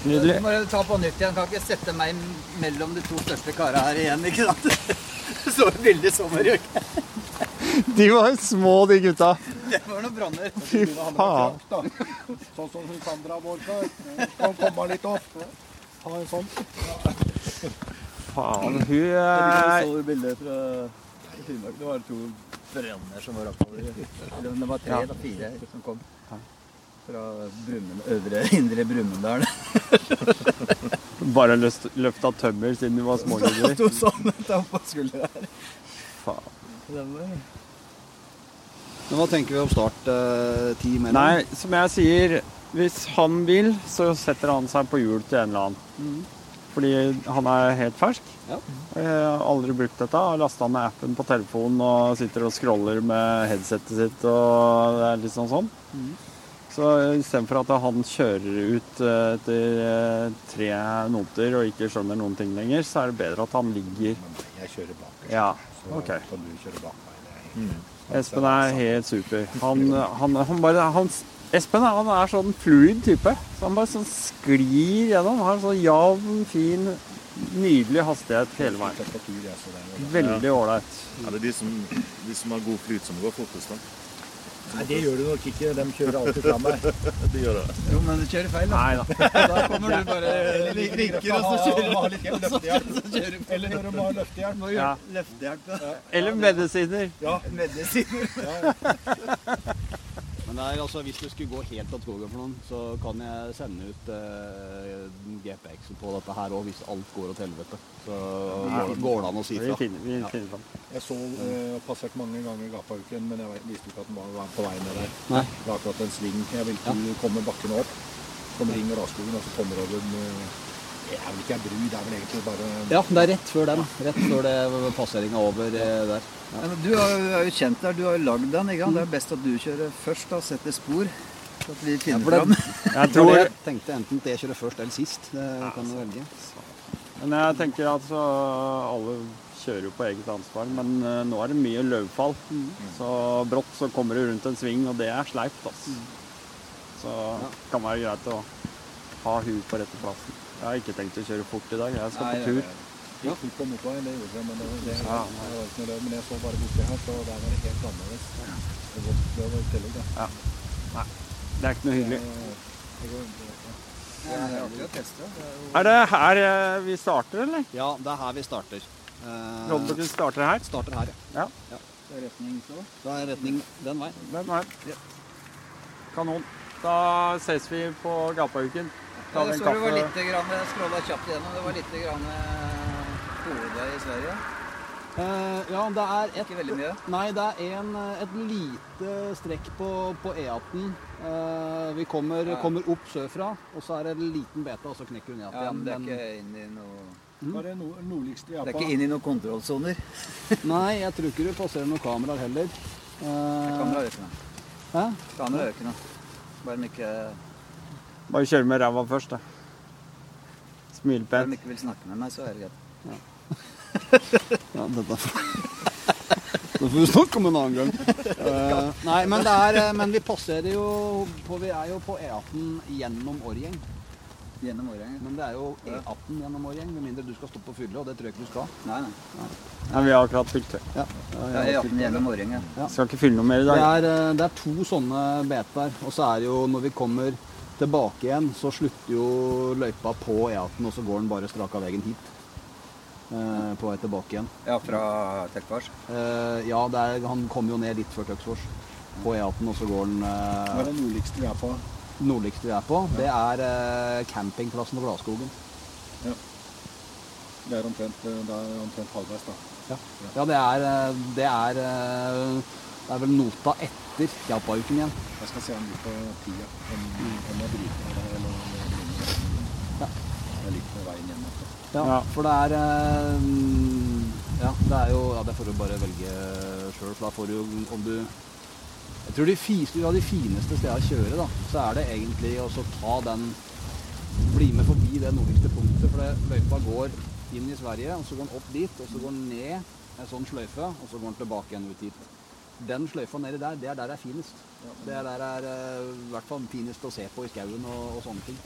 Speaker 3: Du må ta på nytt igjen. Kan ikke sette meg mellom de to største kara her igjen, ikke sant? Så veldig sommerrøyk.
Speaker 1: De var små, de gutta.
Speaker 3: Det var noen branner.
Speaker 1: Fy faen.
Speaker 4: Sånn som hun Sandra før. Kan komme litt opp. Ha en sånn.
Speaker 1: Faen, hun er
Speaker 3: så bilder fra Finnmark. Det var to brenner som var oppover. Det var tre eller fire som kom. Fra Brumund, øvre indre Brumunddal.
Speaker 1: bare løft, løfta tømmer siden du var
Speaker 3: smågutter? Sto sånn på skuldra her.
Speaker 1: Faen.
Speaker 2: Men hva tenker vi om start ti mellom?
Speaker 1: Nei, som jeg sier, hvis han vil, så setter han seg på hjul til en eller annen.
Speaker 2: Mm.
Speaker 1: Fordi han er helt fersk.
Speaker 2: Ja.
Speaker 1: Jeg har aldri brukt dette. Har lasta ned appen på telefonen og sitter og scroller med headsetet sitt og det er litt sånn sånn.
Speaker 2: Mhm.
Speaker 1: Så istedenfor at han kjører ut eh, etter eh, tre noter og ikke skjønner noen ting lenger, så er det bedre at han ligger
Speaker 4: Jeg kjører bak.
Speaker 1: Ja,
Speaker 4: Så
Speaker 1: OK.
Speaker 4: kan du kjøre bak meg. Det er
Speaker 1: Espen er helt super. Han, han, han bare han, Espen han er sånn fluid type. Så han bare sånn sklir gjennom. Har sånn jevn, fin, nydelig hastighet hele veien.
Speaker 4: Det
Speaker 1: Veldig ålreit.
Speaker 5: Ja, det er de som, de som har god flyt, som går fortest. da.
Speaker 4: Nei, det gjør du nok ikke. De kjører alltid fra meg.
Speaker 5: De gjør det.
Speaker 3: Jo, men du kjører feil, da.
Speaker 1: Nei da.
Speaker 3: Da kommer du bare vinker, og så kjører du.
Speaker 4: Eller når de har løftehjelp.
Speaker 1: Ja. Eller medisiner.
Speaker 4: Ja.
Speaker 3: Medisiner.
Speaker 2: Men det er altså, hvis det skulle gå helt av skogen for noen, så kan jeg sende ut eh, GPX-en på dette her òg, hvis alt går til helvete. Så går, går det an å si
Speaker 1: Vi
Speaker 2: fra.
Speaker 1: finner, vi finner fram.
Speaker 4: Jeg så uh, passert mange ganger Gapauken, men jeg visste ikke at den var- på vei ned der.
Speaker 2: Nei.
Speaker 4: Det var akkurat en sving. Jeg vil ikke komme bakken opp. Kommer inn i skogen, og så kommer over en eh, Det er vel ikke ei bru, det er vel egentlig bare
Speaker 2: Ja, det er rett før den. Rett før det passeringa over eh, der.
Speaker 3: Ja, men du er jo- kjent der, du har jo lagd den. ikke sant? Det er best at du kjører først, og Setter spor. Så at vi finner
Speaker 2: ja,
Speaker 3: fram.
Speaker 1: Jeg tror
Speaker 2: jeg tenkte enten at jeg kjører først eller sist. Det kan du velge.
Speaker 1: Men jeg tenker at så alle kjører jo på eget ansvar, men eh, nå er det mye løvfall. Så brått så kommer du rundt en sving, og det er sleipt, altså. Så det kan være greit å ha huet på rette plassen. Jeg har ikke tenkt å kjøre fort i dag, jeg skal
Speaker 3: Nei,
Speaker 1: på tur.
Speaker 4: Nei, fort på motorveien, det gjorde jeg, men det, det,
Speaker 1: Ja.
Speaker 4: det var ikke noe løp. Men jeg så bare borti her, så der var det helt annerledes. Det var løv i tillegg, da.
Speaker 1: Det er ikke noe hyggelig.
Speaker 4: Det
Speaker 3: det er artig å teste. Det er
Speaker 1: Er det her eh, vi starter, eller?
Speaker 2: Ja, det er her vi starter. Eh,
Speaker 1: Rollbukken starter her?
Speaker 2: starter her, ja.
Speaker 3: det er retning så.
Speaker 2: Da er retning den veien.
Speaker 1: Den veien. Kanon. Da ses vi på Gapauken.
Speaker 3: Ja, jeg
Speaker 1: en
Speaker 3: så det var litt, grann, jeg skrolla kjapt igjennom, det var litt grann eh, hovedvei i Sverige.
Speaker 2: Uh, ja, det er et
Speaker 3: Ikke veldig mye.
Speaker 2: Nei, det er en, eh, et lite strekk på, på E18. Uh, vi kommer,
Speaker 3: Ja.
Speaker 2: kommer opp sørfra, og så er det en liten bete, og så knekker hun igjen.
Speaker 3: Ja, men det er
Speaker 2: Men-
Speaker 3: ikke inn i noe
Speaker 4: er det nord nordligste vi
Speaker 3: Det
Speaker 4: er
Speaker 3: ikke inn i noen kontrollsoner.
Speaker 2: Nei, jeg tror ikke du passerer noen kameraer heller. Uh,
Speaker 3: Kamera øker nå.
Speaker 2: Hæ?
Speaker 3: Kamera øker nå. Bare de ikke,
Speaker 1: Bare kjøre med ræva først, da. Smil
Speaker 3: pent. Om
Speaker 1: du
Speaker 3: ikke vil snakke med meg, så er det greit.
Speaker 2: Ja, dette Da får vi snakke om en annen gang. Uh, nei, men, det er, eh, men vi passerer jo på, Vi er jo på E18 gjennom Årgjeng.
Speaker 3: Gjennom Årgjeng?
Speaker 2: Men det er jo E18 gjennom Årgjeng, med mindre du skal stoppe og fylle, og det tror jeg ikke du skal.
Speaker 3: Nei, nei.
Speaker 1: Ja, vi har akkurat fylt det.
Speaker 2: Ja,
Speaker 3: Ja, E18 gjennom Årgjeng,
Speaker 2: Ja.
Speaker 1: Skal ikke fylle noe mer i
Speaker 2: Det
Speaker 1: dag.
Speaker 2: er, eh, det er to sånne beter, og så er det jo når vi kommer tilbake igjen, så slutter jo løypa på E18, og så går den bare strak av veien hit. eh, På vei tilbake igjen.
Speaker 3: Ja, fra Telkvars.
Speaker 2: Eh, Ja, det er, han kommer jo ned litt før Tøksfors på E18, og så går den
Speaker 4: Hva er
Speaker 2: eh,
Speaker 4: det nordligste vi er på?
Speaker 2: nordligste vi er på. Det er eh, campingplassen på Gladskogen.
Speaker 4: Det er omtrent, eh, det er omtrent halvveis, da.
Speaker 2: Ja, det er, eh, det er eh, Det er vel nota etter Hjalpauken igjen.
Speaker 4: Jeg skal se om du på tida. Om, om jeg bryter eller jeg
Speaker 2: Ja.
Speaker 4: Jeg er litt på veien hjem. altså.
Speaker 2: Ja,
Speaker 1: Ja.
Speaker 2: for det er eh, Ja, det er jo Ja, det får du bare velge sjøl, for da får du jo Om du Jeg tror de, fi, ja, de fineste stedene å kjøre, da, så er det egentlig å ta den Bli med forbi det nordligste punktet, for det, løypa går inn i Sverige, og så går den opp dit, og så går den ned en sånn sløyfe, og så går den tilbake igjen ut hit. Den sløyfa nedi der, det er der det er finest. Det er der det er uh, i hvert fall finest å se på i skauen og, og sånne ting.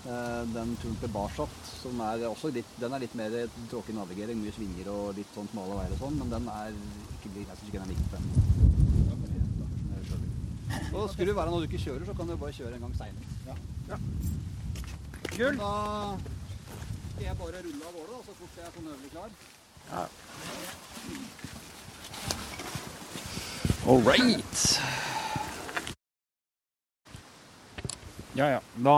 Speaker 2: Uh, Den turen til Barsat, som er også litt, den er litt mer tråkig navigering, mye svinger og litt sånn smale veier og sånn, men den er ikke, jeg syns ikke den er like spennende. Og skulle det være når du ikke kjører, så kan du bare kjøre en gang seinere. Ja.
Speaker 1: Kult.
Speaker 2: Da skal jeg bare rulle av gårde, da, så fort jeg er sånn øvrig klar.
Speaker 1: All right. Ja, ja. Da.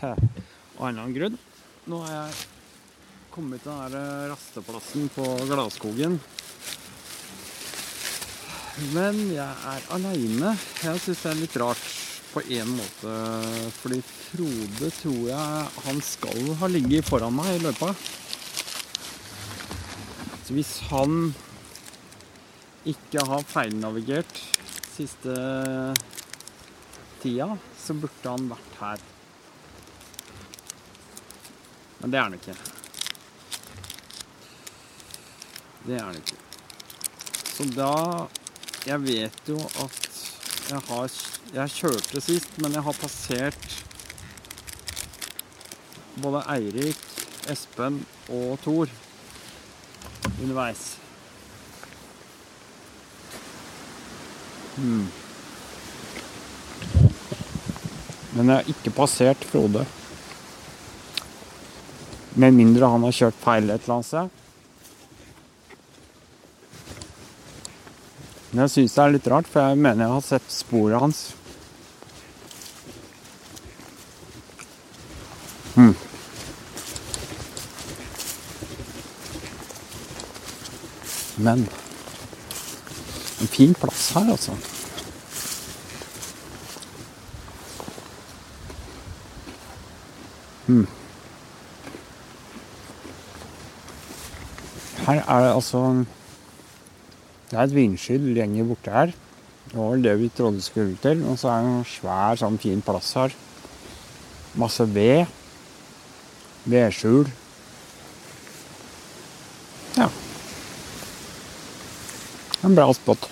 Speaker 1: Av en eller annen grunn. Nå har jeg kommet til den der rasteplassen på Gladskogen. Men jeg er aleine. Jeg syns det er litt rart på en måte. Fordi Frode tror jeg han skal ha ligget foran meg i løypa. Så hvis han ikke har feilnavigert siste tida, så burde han vært her. Men det er han ikke. Det er han ikke. Så da Jeg vet jo at jeg har Jeg kjørte sist, men jeg har passert både Eirik, Espen og Thor underveis. Hmm. Men jeg har ikke passert Frode. Med mindre han har kjørt feil et eller annet sted. Men jeg syns det er litt rart, for jeg mener jeg har sett sporet hans. Mm. Men en fin plass her, altså. Hmm. Her er det altså Det er et vindskydd lenger borte her. Det var vel det vi trodde skulle til. Og så er det en svær, sånn fin plass her. Masse ved. Vedskjul. Ja. En bra spot.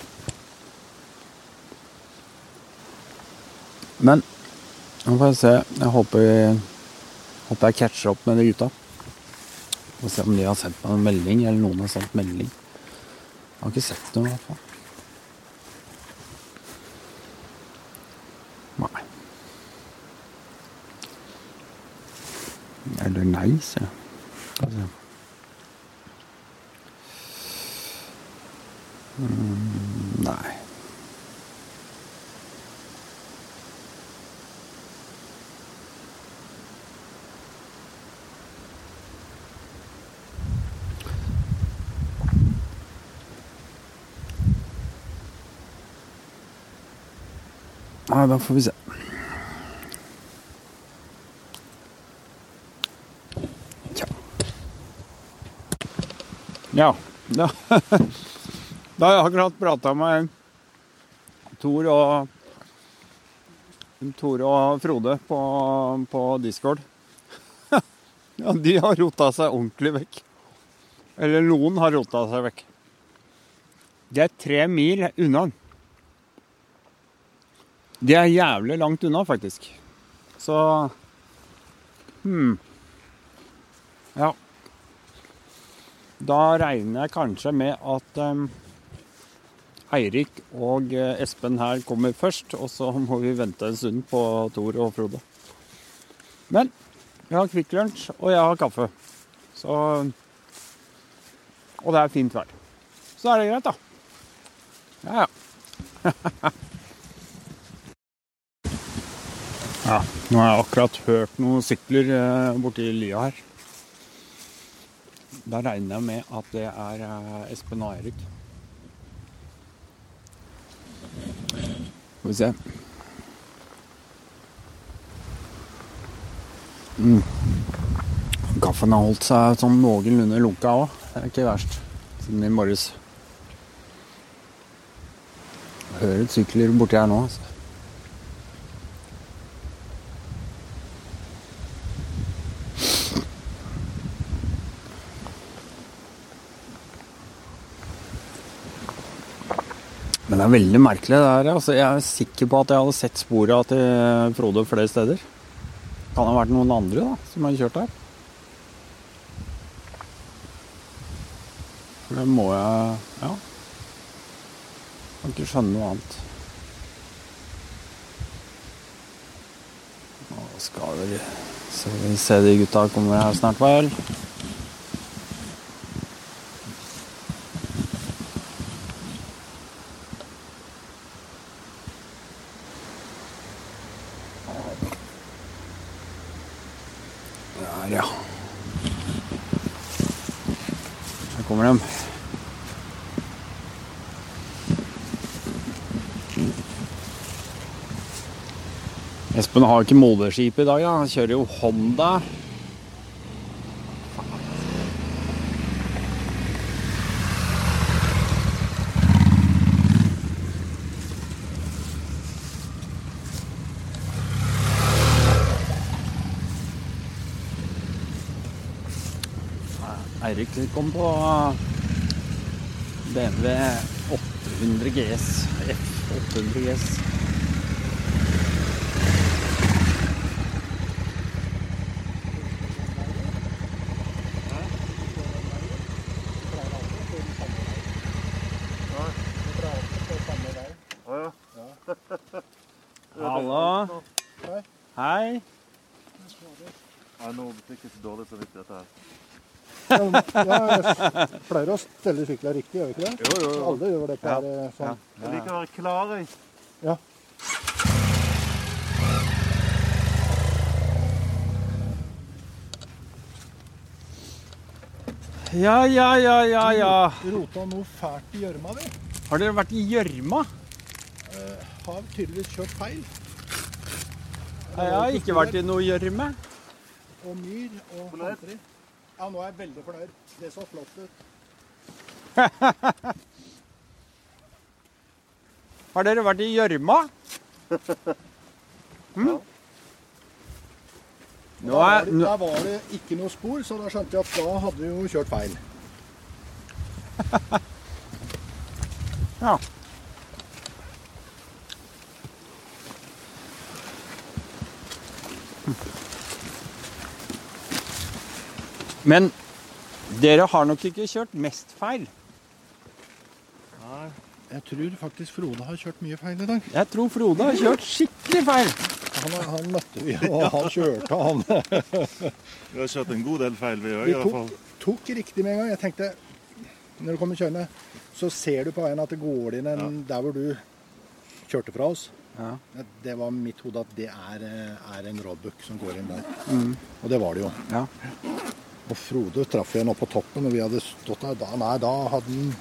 Speaker 1: Men nå får jeg se. Jeg håper, håper jeg catcher opp med de gutta. Får se om de har sendt meg en melding, eller noen har sendt melding. Jeg har ikke sett noe, i hvert fall. Nei. Eller nei, sier jeg. Nei, da får vi se. Tja. Ja. Da, da har jeg akkurat prata med Tor og Tor og Frode på, på Discord. Ja, de har rota seg ordentlig vekk. Eller noen har rota seg vekk. Det er tre mil unna. Det er jævlig langt unna, faktisk. Så Hm. Ja. Da regner jeg kanskje med at um, Eirik og eh, Espen her kommer først, og så må vi vente en stund på Tor og Frode. Men jeg har Kvikk Lunsj, og jeg har kaffe. Så Og det er fint vær. Så er det greit, da. Ja, ja. ja, nå har jeg akkurat hørt noen sykler eh, borti lia her. Da regner jeg med at det er eh, Espen og Eirik. Skal vi se. Mm. Kaffen har holdt seg sånn noenlunde lunka òg. Det er ikke verst. Siden i morges. Hører sykler borti her nå. Altså. Men det er veldig merkelig det her. Altså, jeg er sikker på at jeg hadde sett spora til Frode flere steder. Kan ha vært noen andre da, som har kjørt her. For det må jeg Ja. Kan ikke skjønne noe annet. Nå skal vi se, se de gutta kommer her snart, vel. Der, ja. Her kommer de. Espen har ikke moderskip i dag, da. han kjører jo Honda. Eirik kom på BMW 800 GS. F800 GS. Hallo. Hei.
Speaker 5: Ja, nå fikk jeg så dårlig samvittighet her.
Speaker 4: Ja, jeg pleier å stelle sykla riktig, gjør vi ikke det?
Speaker 5: Jo, jo, jo.
Speaker 4: Alle gjør det per
Speaker 1: Ja.
Speaker 4: eh, sånn.
Speaker 5: Jeg liker å være klar, jeg.
Speaker 4: Ja.
Speaker 1: Ja, ja, ja, ja, ja.
Speaker 4: Rota noe fælt i gjørma, vi.
Speaker 1: Har dere vært i gjørma?
Speaker 4: Har tydeligvis kjørt feil.
Speaker 1: Jeg har ikke vært i noe gjørme.
Speaker 4: Og myr og hanteri. Ja, nå er jeg veldig fornøyd. Det så flott ut.
Speaker 1: Har dere vært i gjørma? Hm? Nå er, nå,
Speaker 4: der var det ikke noe spor, så da skjønte jeg at da hadde vi jo kjørt feil.
Speaker 1: ja. Men dere har nok ikke kjørt mest feil.
Speaker 4: Jeg tror faktisk Frode har kjørt mye feil i dag.
Speaker 1: Jeg tror Frode har kjørt skikkelig feil.
Speaker 4: Han, han møtte vi, og han kjørte, han.
Speaker 5: Vi har kjørt en god del feil, vi òg,
Speaker 4: Vi
Speaker 5: i hvert fall.
Speaker 4: tok, tok riktig med en gang. Jeg tenkte, når du kommer kjørende, så ser du på veien at det går inn en der hvor du kjørte fra oss.
Speaker 1: Ja.
Speaker 4: Det var mitt hode at det er, eh, er en roadbook som går inn der. Og det var det jo.
Speaker 1: Ja.
Speaker 4: Og Frode traff jeg nå på toppen, og vi hadde stått der. Da, nei, da hadde han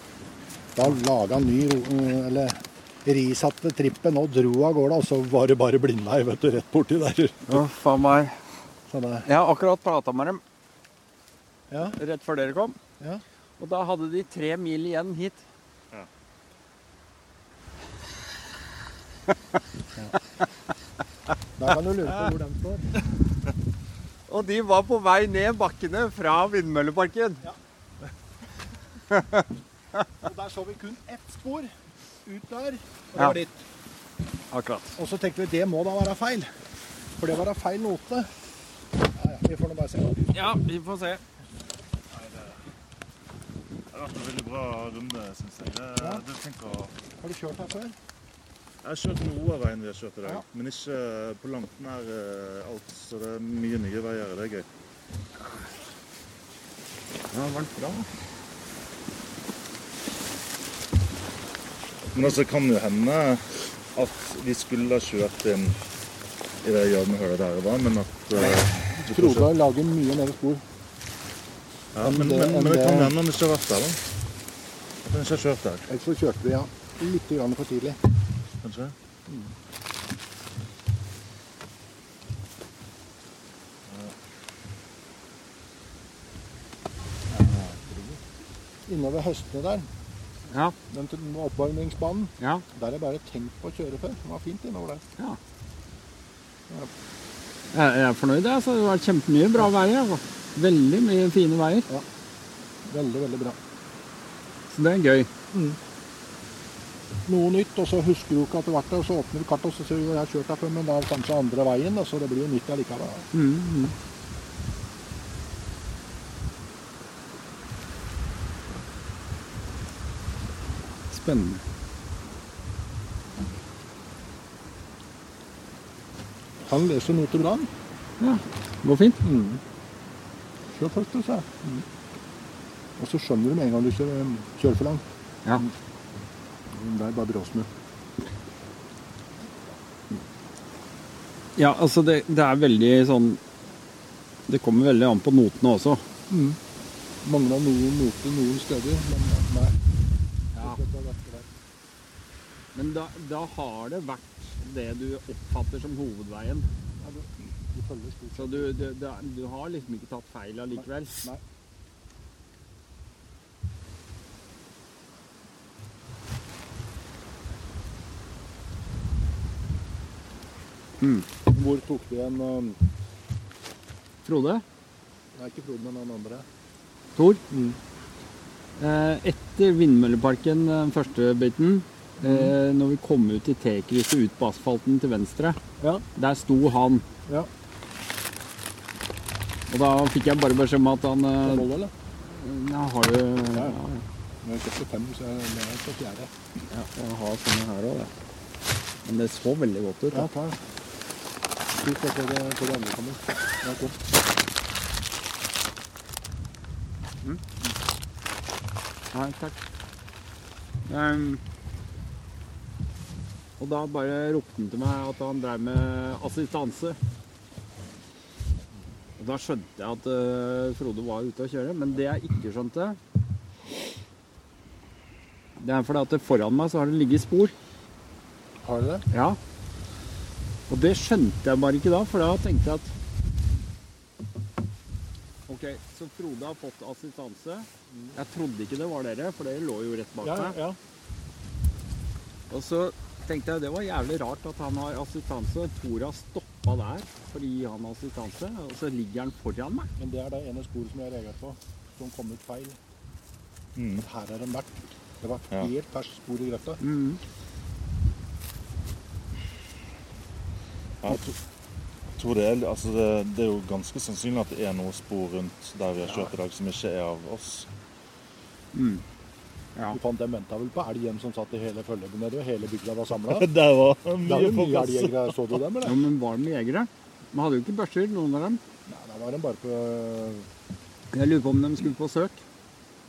Speaker 4: da laga han ny Eller risatte trippen og dro av gårde, og så var det bare blindvei vet du, rett borti der.
Speaker 1: Uff faen meg.
Speaker 4: Så
Speaker 1: Jeg har akkurat prata med dem
Speaker 4: ja,
Speaker 1: rett før dere kom.
Speaker 4: Ja.
Speaker 1: Og da hadde de tre mil igjen hit.
Speaker 4: Da kan du lure på hvor de står.
Speaker 1: Og de var på vei ned bakkene fra vindmølleparken.
Speaker 4: Og der så vi kun ett spor ut der, og det
Speaker 1: Ja.
Speaker 4: var dit.
Speaker 1: Akkurat.
Speaker 4: Og så tenkte vi det må da være feil. For det var feil note. Ja, ja, vi får nå bare se.
Speaker 1: Ja, vi får se.
Speaker 5: Det har vært en veldig bra runde, syns jeg. Det,
Speaker 4: Ja.
Speaker 5: det tenker,
Speaker 4: Har du kjørt her før?
Speaker 5: Jeg har kjørt noe av veien vi har kjørt i dag,
Speaker 4: Ja.
Speaker 5: men ikke på langt nær eh, alt. Så det er mye nye veier. Det er gøy.
Speaker 1: Det har vært bra.
Speaker 5: Men altså, det kan jo hende at vi skulle ha kjørt inn i det gjørmehullet der det var, men at uh, vi.
Speaker 4: Frode lager mye mer spor.
Speaker 5: Ja, men,
Speaker 4: Men det-
Speaker 5: men, men det kan
Speaker 4: hende
Speaker 5: hende han ikke har vært der, da. At han ikke har kjørt der,
Speaker 4: Ellers så kjørte vi ja, litt grann for tidlig.
Speaker 5: Kanskje?
Speaker 4: Innover høstene der,
Speaker 1: Ja.
Speaker 4: den oppvarmingsbanen,
Speaker 1: ja.
Speaker 4: der er bare tenkt på å kjøre før. Det var fint innover der.
Speaker 1: Jeg jeg er fornøyd. Altså. Det har vært kjempemye bra veier. Altså. Veldig mye fine veier.
Speaker 4: Veldig, veldig bra.
Speaker 1: Så det er gøy.
Speaker 4: Noe nytt, og så husker du ikke at det vært der, og så åpner du kartet, og så ser du at jeg har kjørt der før, men da det kanskje andre veien, så det blir jo nytt allikevel.
Speaker 1: Mm, mm. Spennende.
Speaker 4: Han leser noter bra.
Speaker 1: Ja, går fint.
Speaker 4: Kjør først, du, sa jeg. Og så skjønner du med en gang du kjører, kjører for langt.
Speaker 1: Ja.
Speaker 4: Det er bare bråsmur.
Speaker 1: Ja, altså det, det er veldig sånn Det kommer veldig an på notene også.
Speaker 4: Mangla noen noter noen steder, men nei.
Speaker 1: Ja. Men da, da har det vært det du oppfatter som hovedveien.
Speaker 4: Ja, det- du følger stort
Speaker 1: Så du, du, du, du har liksom ikke tatt feil allikevel.
Speaker 4: Nei.
Speaker 1: Mm.
Speaker 4: Hvor tok du en um,
Speaker 1: Frode?
Speaker 4: Nei, ikke Frode, men han andre.
Speaker 1: Tor?
Speaker 4: Mm.
Speaker 1: Eh, etter Vindmølleparken, den første biten, eh, når vi kom ut i T-krysset ut på asfalten til venstre,
Speaker 4: Ja.
Speaker 1: der sto han.
Speaker 4: Ja.
Speaker 1: Og da fikk jeg bare beskjed om at han eh,
Speaker 4: holder, eller?
Speaker 1: Ja, har du
Speaker 4: Ja.
Speaker 1: ja,
Speaker 4: Jeg kjøpte fem, så jeg er på fjerde.
Speaker 1: ja, jeg har sånne her òg, Men det så veldig godt ut. Da.
Speaker 4: Ja,
Speaker 1: Da.
Speaker 4: Slik at det, det andre kommer. Ja, ok.
Speaker 1: Nei, takk. Um, og da bare ropte han til meg at han drev med assistanse. Og da skjønte jeg at uh, Frode var ute å kjøre, men det jeg ikke skjønte Det er fordi at foran meg så har det ligget spor.
Speaker 4: Har du det?
Speaker 1: Ja. Og det skjønte jeg bare ikke da, for da tenkte jeg at Ok, så Frode har fått assistanse. Jeg trodde ikke det var dere, for dere lå jo rett bak
Speaker 4: Ja,
Speaker 1: meg.
Speaker 4: ja.
Speaker 1: Og så tenkte jeg det var jævlig rart at han har assistanse. Tora stoppa der for å gi han assistanse, og så ligger han foran meg.
Speaker 4: Men det er det ene sporet som jeg har reagert på, som kom ut feil.
Speaker 5: Mm.
Speaker 4: Her har den vært. Det var helt ferskt spor i grøfta.
Speaker 1: Mm.
Speaker 5: Jeg tror- tror det, er, altså det, det er jo ganske sannsynlig at det er noe spor rundt der vi har kjørt i dag som ikke er av oss.
Speaker 1: Mm. Ja.
Speaker 4: Du fant en venta vel på elgen som satt i hele følget nede, og hele bygda var samla.
Speaker 5: Det var mye
Speaker 4: jo mye
Speaker 5: altså.
Speaker 4: elgjegere. Så du dem,
Speaker 1: ja, men var de jegere? De hadde jo ikke børser, noen av dem.
Speaker 4: Nei, da var de bare på
Speaker 1: Jeg lurer på om de skulle på søk.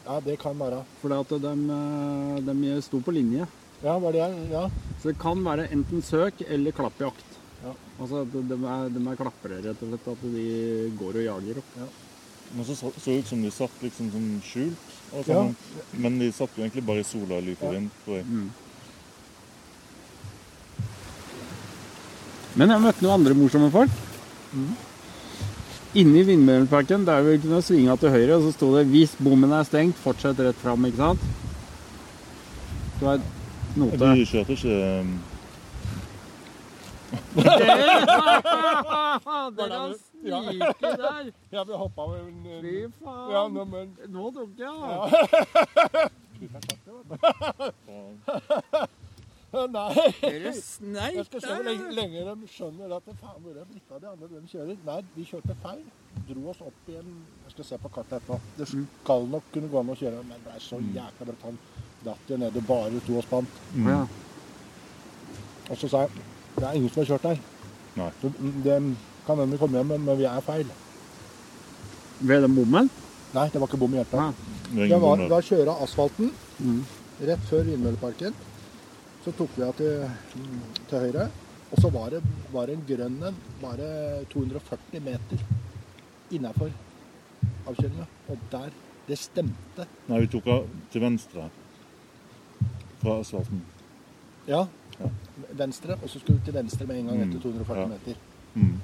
Speaker 4: Ja, det kan være.
Speaker 1: For at de, eh, de sto på linje.
Speaker 4: Ja, var det jeg? Ja.
Speaker 1: Så det kan være enten søk eller klappjakt.
Speaker 4: Ja.
Speaker 1: Altså at de er, de er klappere, rett og slett. At de går og jager. opp.
Speaker 5: Men så så det ut som de satt liksom sånn skjult. Altså,
Speaker 4: Ja.
Speaker 5: sånn. Men de satt jo egentlig bare i sola, og
Speaker 4: Ja.
Speaker 5: vind, tror jeg.
Speaker 1: Mm. Men jeg møtte noen andre morsomme folk. Inne i Vindmølleparken der vi kunne svinge til høyre, og så sto det 'Hvis bommen er stengt, fortsett rett fram', ikke sant? Det var et note.
Speaker 5: Vi kjørte ikke um,
Speaker 1: var da snike der!
Speaker 4: Ja, vi hoppa over en
Speaker 1: Fy
Speaker 4: Ja,
Speaker 1: faen!
Speaker 4: nå, men
Speaker 1: Nå tok jeg!
Speaker 4: Nei.
Speaker 1: Dere sneik
Speaker 4: Jeg skal se hvor lenge, de skjønner at det faen hvor er det de andre de kjører. Nei, vi kjørte feil. Dro oss opp igjen. Jeg skal se på kartet etterpå. Det skal nok kunne gå an å kjøre, men det er så jækla bratt. Han datt jo ned og bare to og spant.
Speaker 1: Mm.
Speaker 4: Og så sa jeg det er ingen som har kjørt der.
Speaker 5: Nei.
Speaker 4: Det kan hende vi kommer hjem, men- men vi er feil.
Speaker 1: Ved den bommen?
Speaker 4: Nei, det var ikke bom i
Speaker 5: hjertet.
Speaker 4: Det var, da kjøra asfalten
Speaker 1: Mm.
Speaker 4: rett før Vindmølleparken. Så tok vi av til, til høyre. Og så var det, var det en grønn en, bare 240 meter innafor avkjøringa. Og der Det stemte.
Speaker 5: Nei, vi tok av til venstre fra asfalten.
Speaker 4: Ja.
Speaker 5: Ja.
Speaker 4: Venstre, og så skulle vi til venstre med en gang
Speaker 5: Mm,
Speaker 4: etter 240
Speaker 5: ja.
Speaker 4: meter.
Speaker 5: Mm.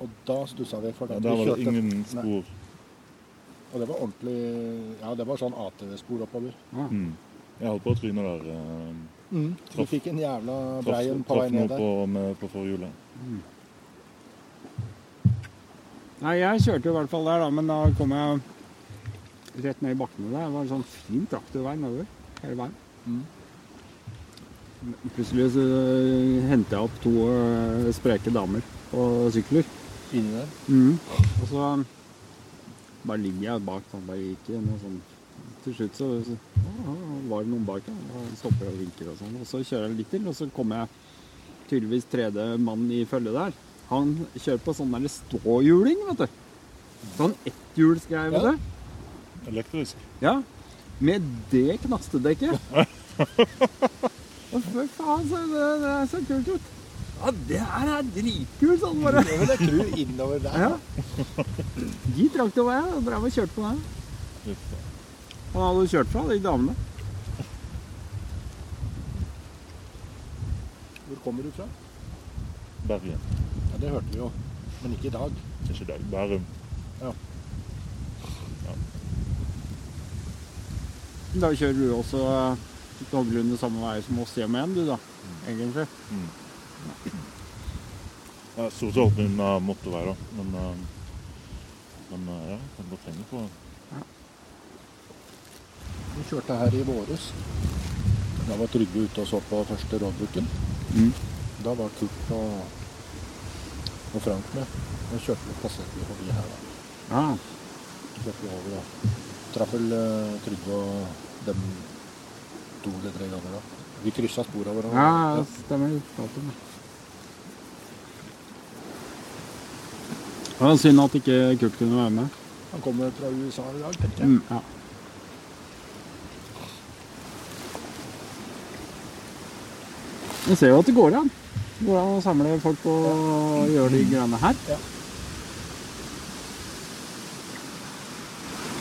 Speaker 4: Og da stussa vi. For
Speaker 5: Ja,
Speaker 4: da
Speaker 5: var det
Speaker 4: ingen
Speaker 5: ingen
Speaker 4: Nei.
Speaker 5: spor.
Speaker 4: Og det var ordentlig Ja, det var sånn ATV-spor oppover.
Speaker 5: Mm. Jeg holdt på å tryne der. eh,
Speaker 4: Mm. Vi fikk en jævla
Speaker 5: breien
Speaker 4: brei en på vei
Speaker 5: traff noe
Speaker 4: ned der.
Speaker 5: på, med, på forhjulet.
Speaker 1: Nei, jeg kjørte i hvert fall der, da, men da kom jeg rett ned i bakkene der. Det var en sånn fin traktorvei nedover hele veien.
Speaker 4: Mm.
Speaker 1: Plutselig så hentet jeg opp to eh, spreke damer på sykler.
Speaker 4: Inni der.
Speaker 1: Og så bare ligger jeg bak sånn, bare gikk noe sånn. Til slutt så, så å, var det noen bak, ja. Og stopper og vinker og sånn. Og så kjører jeg litt til, og så kommer jeg tydeligvis tredje mann i følge der. Han kjører på sånn der ståhjuling, vet du. Sånn etthjulsgreie, vet
Speaker 4: Ja.
Speaker 1: du.
Speaker 5: Elektrisk.
Speaker 1: Ja. Med det knastedekket. Å, fy faen, så det, det er så kult ut. Ja, det her er dritkult, sånn bare.
Speaker 4: Det vil jeg tro innover der.
Speaker 1: Ja. De traktorveiene, og drev og kjørte på
Speaker 5: da.
Speaker 1: Han hadde kjørt fra de damene.
Speaker 4: Hvor kommer du fra?
Speaker 5: Bergen.
Speaker 4: Ja, Det hørte vi jo. Men ikke i dag.
Speaker 5: Ikke i dag. Bærum.
Speaker 1: Da kjører du også eh, noenlunde samme vei som oss hjem igjen, du da. Egentlig.
Speaker 5: Ja, Stort sett uh, motorvei, da. Men, uh, men uh, ja, kan godt henge på.
Speaker 4: Vi kjørte her i våres. Da var Trygve ute og så på første rådbukken.
Speaker 1: Mm.
Speaker 4: Da var Kurt og, og Frank med. Da kjørte vi, passerte forbi her. da.
Speaker 1: Ja.
Speaker 4: Kjørte vi over og traff vel eh, Trygve og dem to eller tre ganger da. Vi kryssa spor våre. Ja,
Speaker 1: ja, stemmer. Det. Var synd at ikke Kurt kunne være med.
Speaker 4: Han kommer fra USA i dag, tenker jeg.
Speaker 1: Mm, ja. Vi ser jo at det går an. Det går an å samle folk og gjøre de greiene her.
Speaker 4: Ja.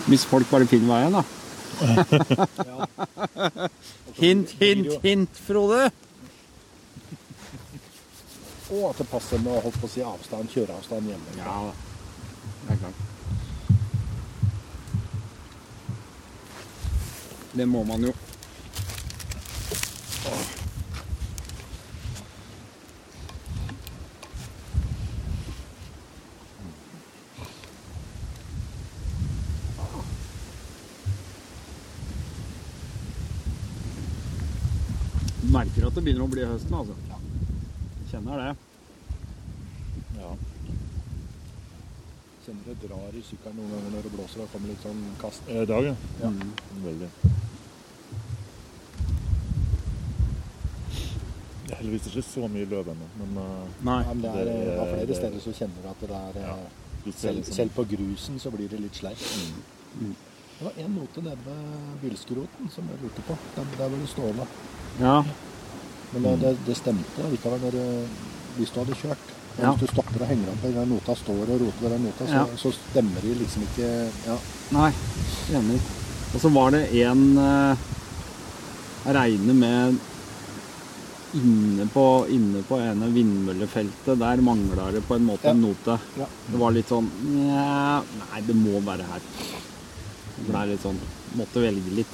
Speaker 1: Hvis folk bare finner veien, da. Hint, hint, hint, Frode.
Speaker 4: Og at det passer med holdt på å si avstand, kjøreavstand hjemme.
Speaker 1: Ja, det er klart. Det må man jo. Du merker at det begynner å bli høsten, altså. Kjenner det.
Speaker 5: Ja.
Speaker 4: Kjenner det drar i sykkelen noen ganger når det blåser og kommer litt sånn kast.
Speaker 5: I dag, ja.
Speaker 4: Ja.
Speaker 5: Veldig. Det er heldigvis ikke så mye løv ennå, men eh,
Speaker 1: Nei.
Speaker 4: Ja, men det er,
Speaker 5: Det er-
Speaker 4: det er flere
Speaker 5: det-
Speaker 4: steder så kjenner du at det er
Speaker 5: Ja.
Speaker 4: eh, selv, selv på grusen så blir det litt sleip.
Speaker 1: Mm.
Speaker 4: Det var en note nede ved bilskroten som jeg lurte på. Der, der var det stående.
Speaker 1: Ja.
Speaker 4: Men det, det, det stemte likevel når du, hvis du hadde kjørt. Og
Speaker 1: Ja.
Speaker 4: Hvis du stopper og henger opp i den nota, står og roter ved den nota, så,
Speaker 1: Ja.
Speaker 4: så stemmer de liksom ikke Ja.
Speaker 1: Nei, enig. Og så var det en eh, Jeg regner med inne på, inne på ene vindmøllefeltet, der mangla det på en måte en note.
Speaker 4: Ja.
Speaker 1: Det var litt sånn nei, det må være her. Det ble litt sånn Måtte velge litt.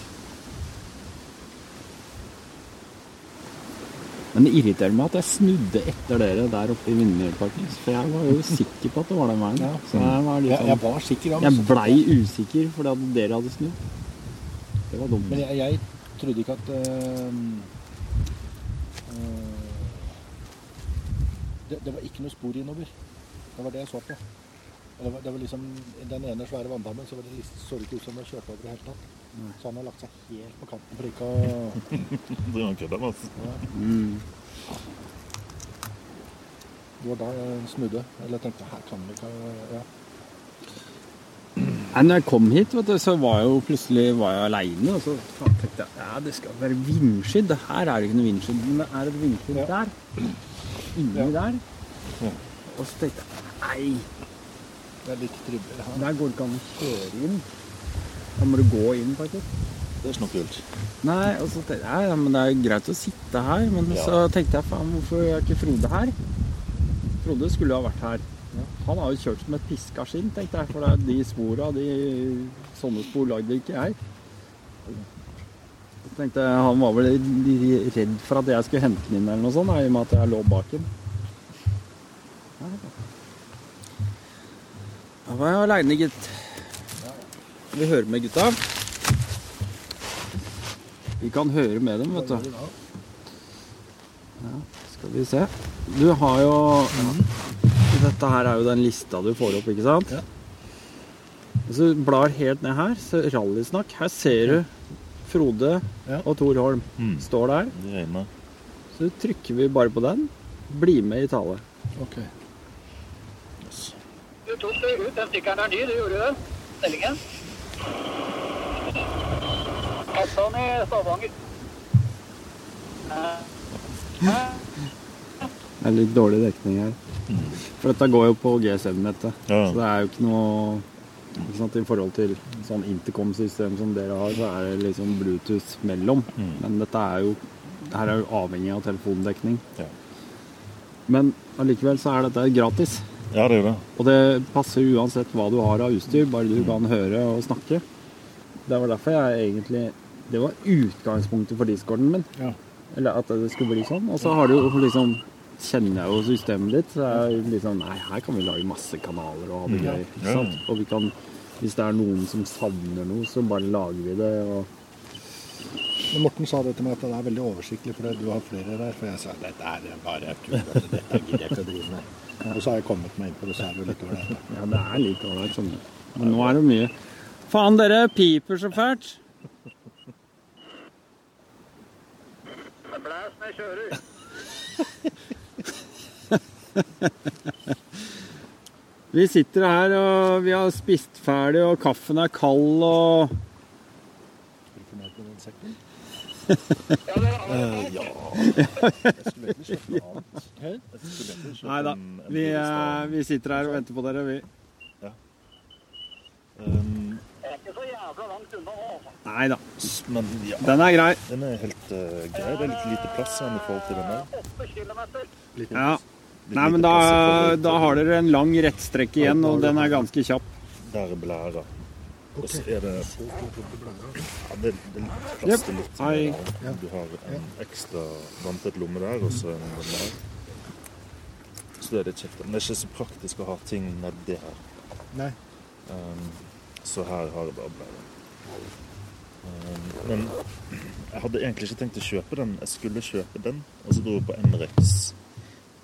Speaker 1: Men det irriterer meg at jeg snudde etter dere der oppe i Vindmølleparken. For jeg var jo sikker på at det var den veien.
Speaker 4: Ja.
Speaker 1: Så jeg var litt
Speaker 4: Jeg, jeg
Speaker 1: sånn
Speaker 4: var sikker, ja,
Speaker 1: Jeg blei usikker fordi at dere hadde snudd. Det var dumt.
Speaker 4: men jeg, jeg trodde ikke at øh, øh, det, det var ikke noe spor innover. Det var det jeg så på. Det var, det var liksom, Den ene svære vanndammen så var det, så det ikke ut som det kjørte kjørt over i det hele tatt. Så han har lagt seg helt på kanten for ikke å
Speaker 5: Driver han kødder med oss?
Speaker 1: Mm.
Speaker 4: Det var da jeg snudde. Eller tenkte her kan vi ikke ja.
Speaker 1: Nei, når jeg kom hit, vet du, så var jeg jo plutselig var jeg aleine. Og så tenkte jeg ja, det skal være vindskydd. Her er det ikke noe vindskydd. Men det er et vindskydd
Speaker 4: Ja.
Speaker 1: der. Inni
Speaker 4: Ja.
Speaker 1: der.
Speaker 5: Ja.
Speaker 1: Og så tenkte jeg nei,
Speaker 4: Det er litt trivelig her.
Speaker 1: der går det ikke an å kjøre inn. Da må du gå inn, faktisk.
Speaker 5: Det er ikke noe kult.
Speaker 1: Nei, og så tenkte jeg ja, men det er greit å sitte her. Men
Speaker 5: Ja.
Speaker 1: så tenkte jeg faen, hvorfor er ikke Frode her? Frode skulle ha vært her. Han har jo kjørt som et piska skinn, tenkte jeg. For det er de spora, de, sånne spor lagde ikke jeg. Så tenkte jeg, Han var vel redd for at jeg skulle hente den inn, eller noe sånt, i og med at jeg lå bak den. Da var jeg aleine, gitt. Vi hører med gutta. Vi kan høre med dem, vet du. Skal vi se. Du har jo Dette her er jo den lista du får opp, ikke sant?
Speaker 4: Ja.
Speaker 1: Hvis du blar helt ned her, så rallysnakk. Her ser du Frode
Speaker 4: Ja.
Speaker 1: og Tor Holm
Speaker 5: Mm.
Speaker 1: står der.
Speaker 5: De er.
Speaker 1: Så trykker vi bare på den. Bli med i tale.
Speaker 4: Ok.
Speaker 5: Yes.
Speaker 6: Du tok ut. Den stikkeren er ny, du gjorde det? Stillingen? Kassan i Stavanger. Eh,
Speaker 1: Det er litt dårlig dekning her. For dette går jo på GSM-nettet.
Speaker 5: Ja.
Speaker 1: Så det er jo ikke noe ikke sant, I forhold til sånn intercom-system som dere har, så er det liksom Bluetooth mellom.
Speaker 5: Mm.
Speaker 1: Men dette er jo her er jo avhengig av telefondekning.
Speaker 5: Ja.
Speaker 1: Men allikevel så er dette gratis.
Speaker 5: Ja, det gjør det.
Speaker 1: Og det passer uansett hva du har av utstyr, bare du kan høre og snakke. Det var derfor jeg egentlig Det var utgangspunktet for discorden min.
Speaker 4: Ja.
Speaker 1: Eller at det skulle bli sånn. Og så har du liksom Kjenner jeg jo systemet ditt, så er det liksom Nei, her kan vi lage masse kanaler og ha det gøy. Ikke sant? Og vi kan Hvis det er noen som savner noe, så bare lager vi det. Og
Speaker 4: Men Morten sa det til meg at det er veldig oversiktlig for du har flere der. For jeg sa dette er bare tull. at Dette gidder jeg ikke å drive med. Og så har jeg kommet meg inn på det, så er det jo litt ålreit.
Speaker 1: ja, det er litt ålreit, sånn. Men nå er det mye. Faen, dere piper så fælt!
Speaker 6: Blæs jeg kjører.
Speaker 1: Vi sitter her og vi har spist ferdig, og kaffen er kald og
Speaker 4: Sekken.
Speaker 6: Ja, det
Speaker 5: ja.
Speaker 4: Jeg skulle egentlig kjøpt noe annet.
Speaker 5: Jeg skulle egentlig kjøpt
Speaker 1: Nei da. Vi, eh, vi sitter her og venter på dere, vi.
Speaker 5: Um,
Speaker 6: er ikke så jævla langt unna nå. altså.
Speaker 1: Nei da.
Speaker 5: men ja,
Speaker 1: Den er grei.
Speaker 5: den er helt uh, grei. Det er litt lite plass her i forhold til den der.
Speaker 6: Åtte kilometer.
Speaker 4: Litt
Speaker 1: Ja.
Speaker 5: Litt
Speaker 1: Nei, men da, da har dere en lang rettstrekk igjen, og den er ganske kjapp.
Speaker 5: Der er blæra. Og så er det. Ja, det, det plaster litt
Speaker 1: Hei.
Speaker 5: mer. Du har en ekstra vanntett lomme der, og så en der. Så det er litt kjekt. Men det er ikke så praktisk å ha ting nedi her.
Speaker 4: Nei.
Speaker 5: Um, så her har jeg bare blære. Um, men jeg hadde egentlig ikke tenkt å kjøpe den. Jeg skulle kjøpe den, og så dro jeg på Enrex.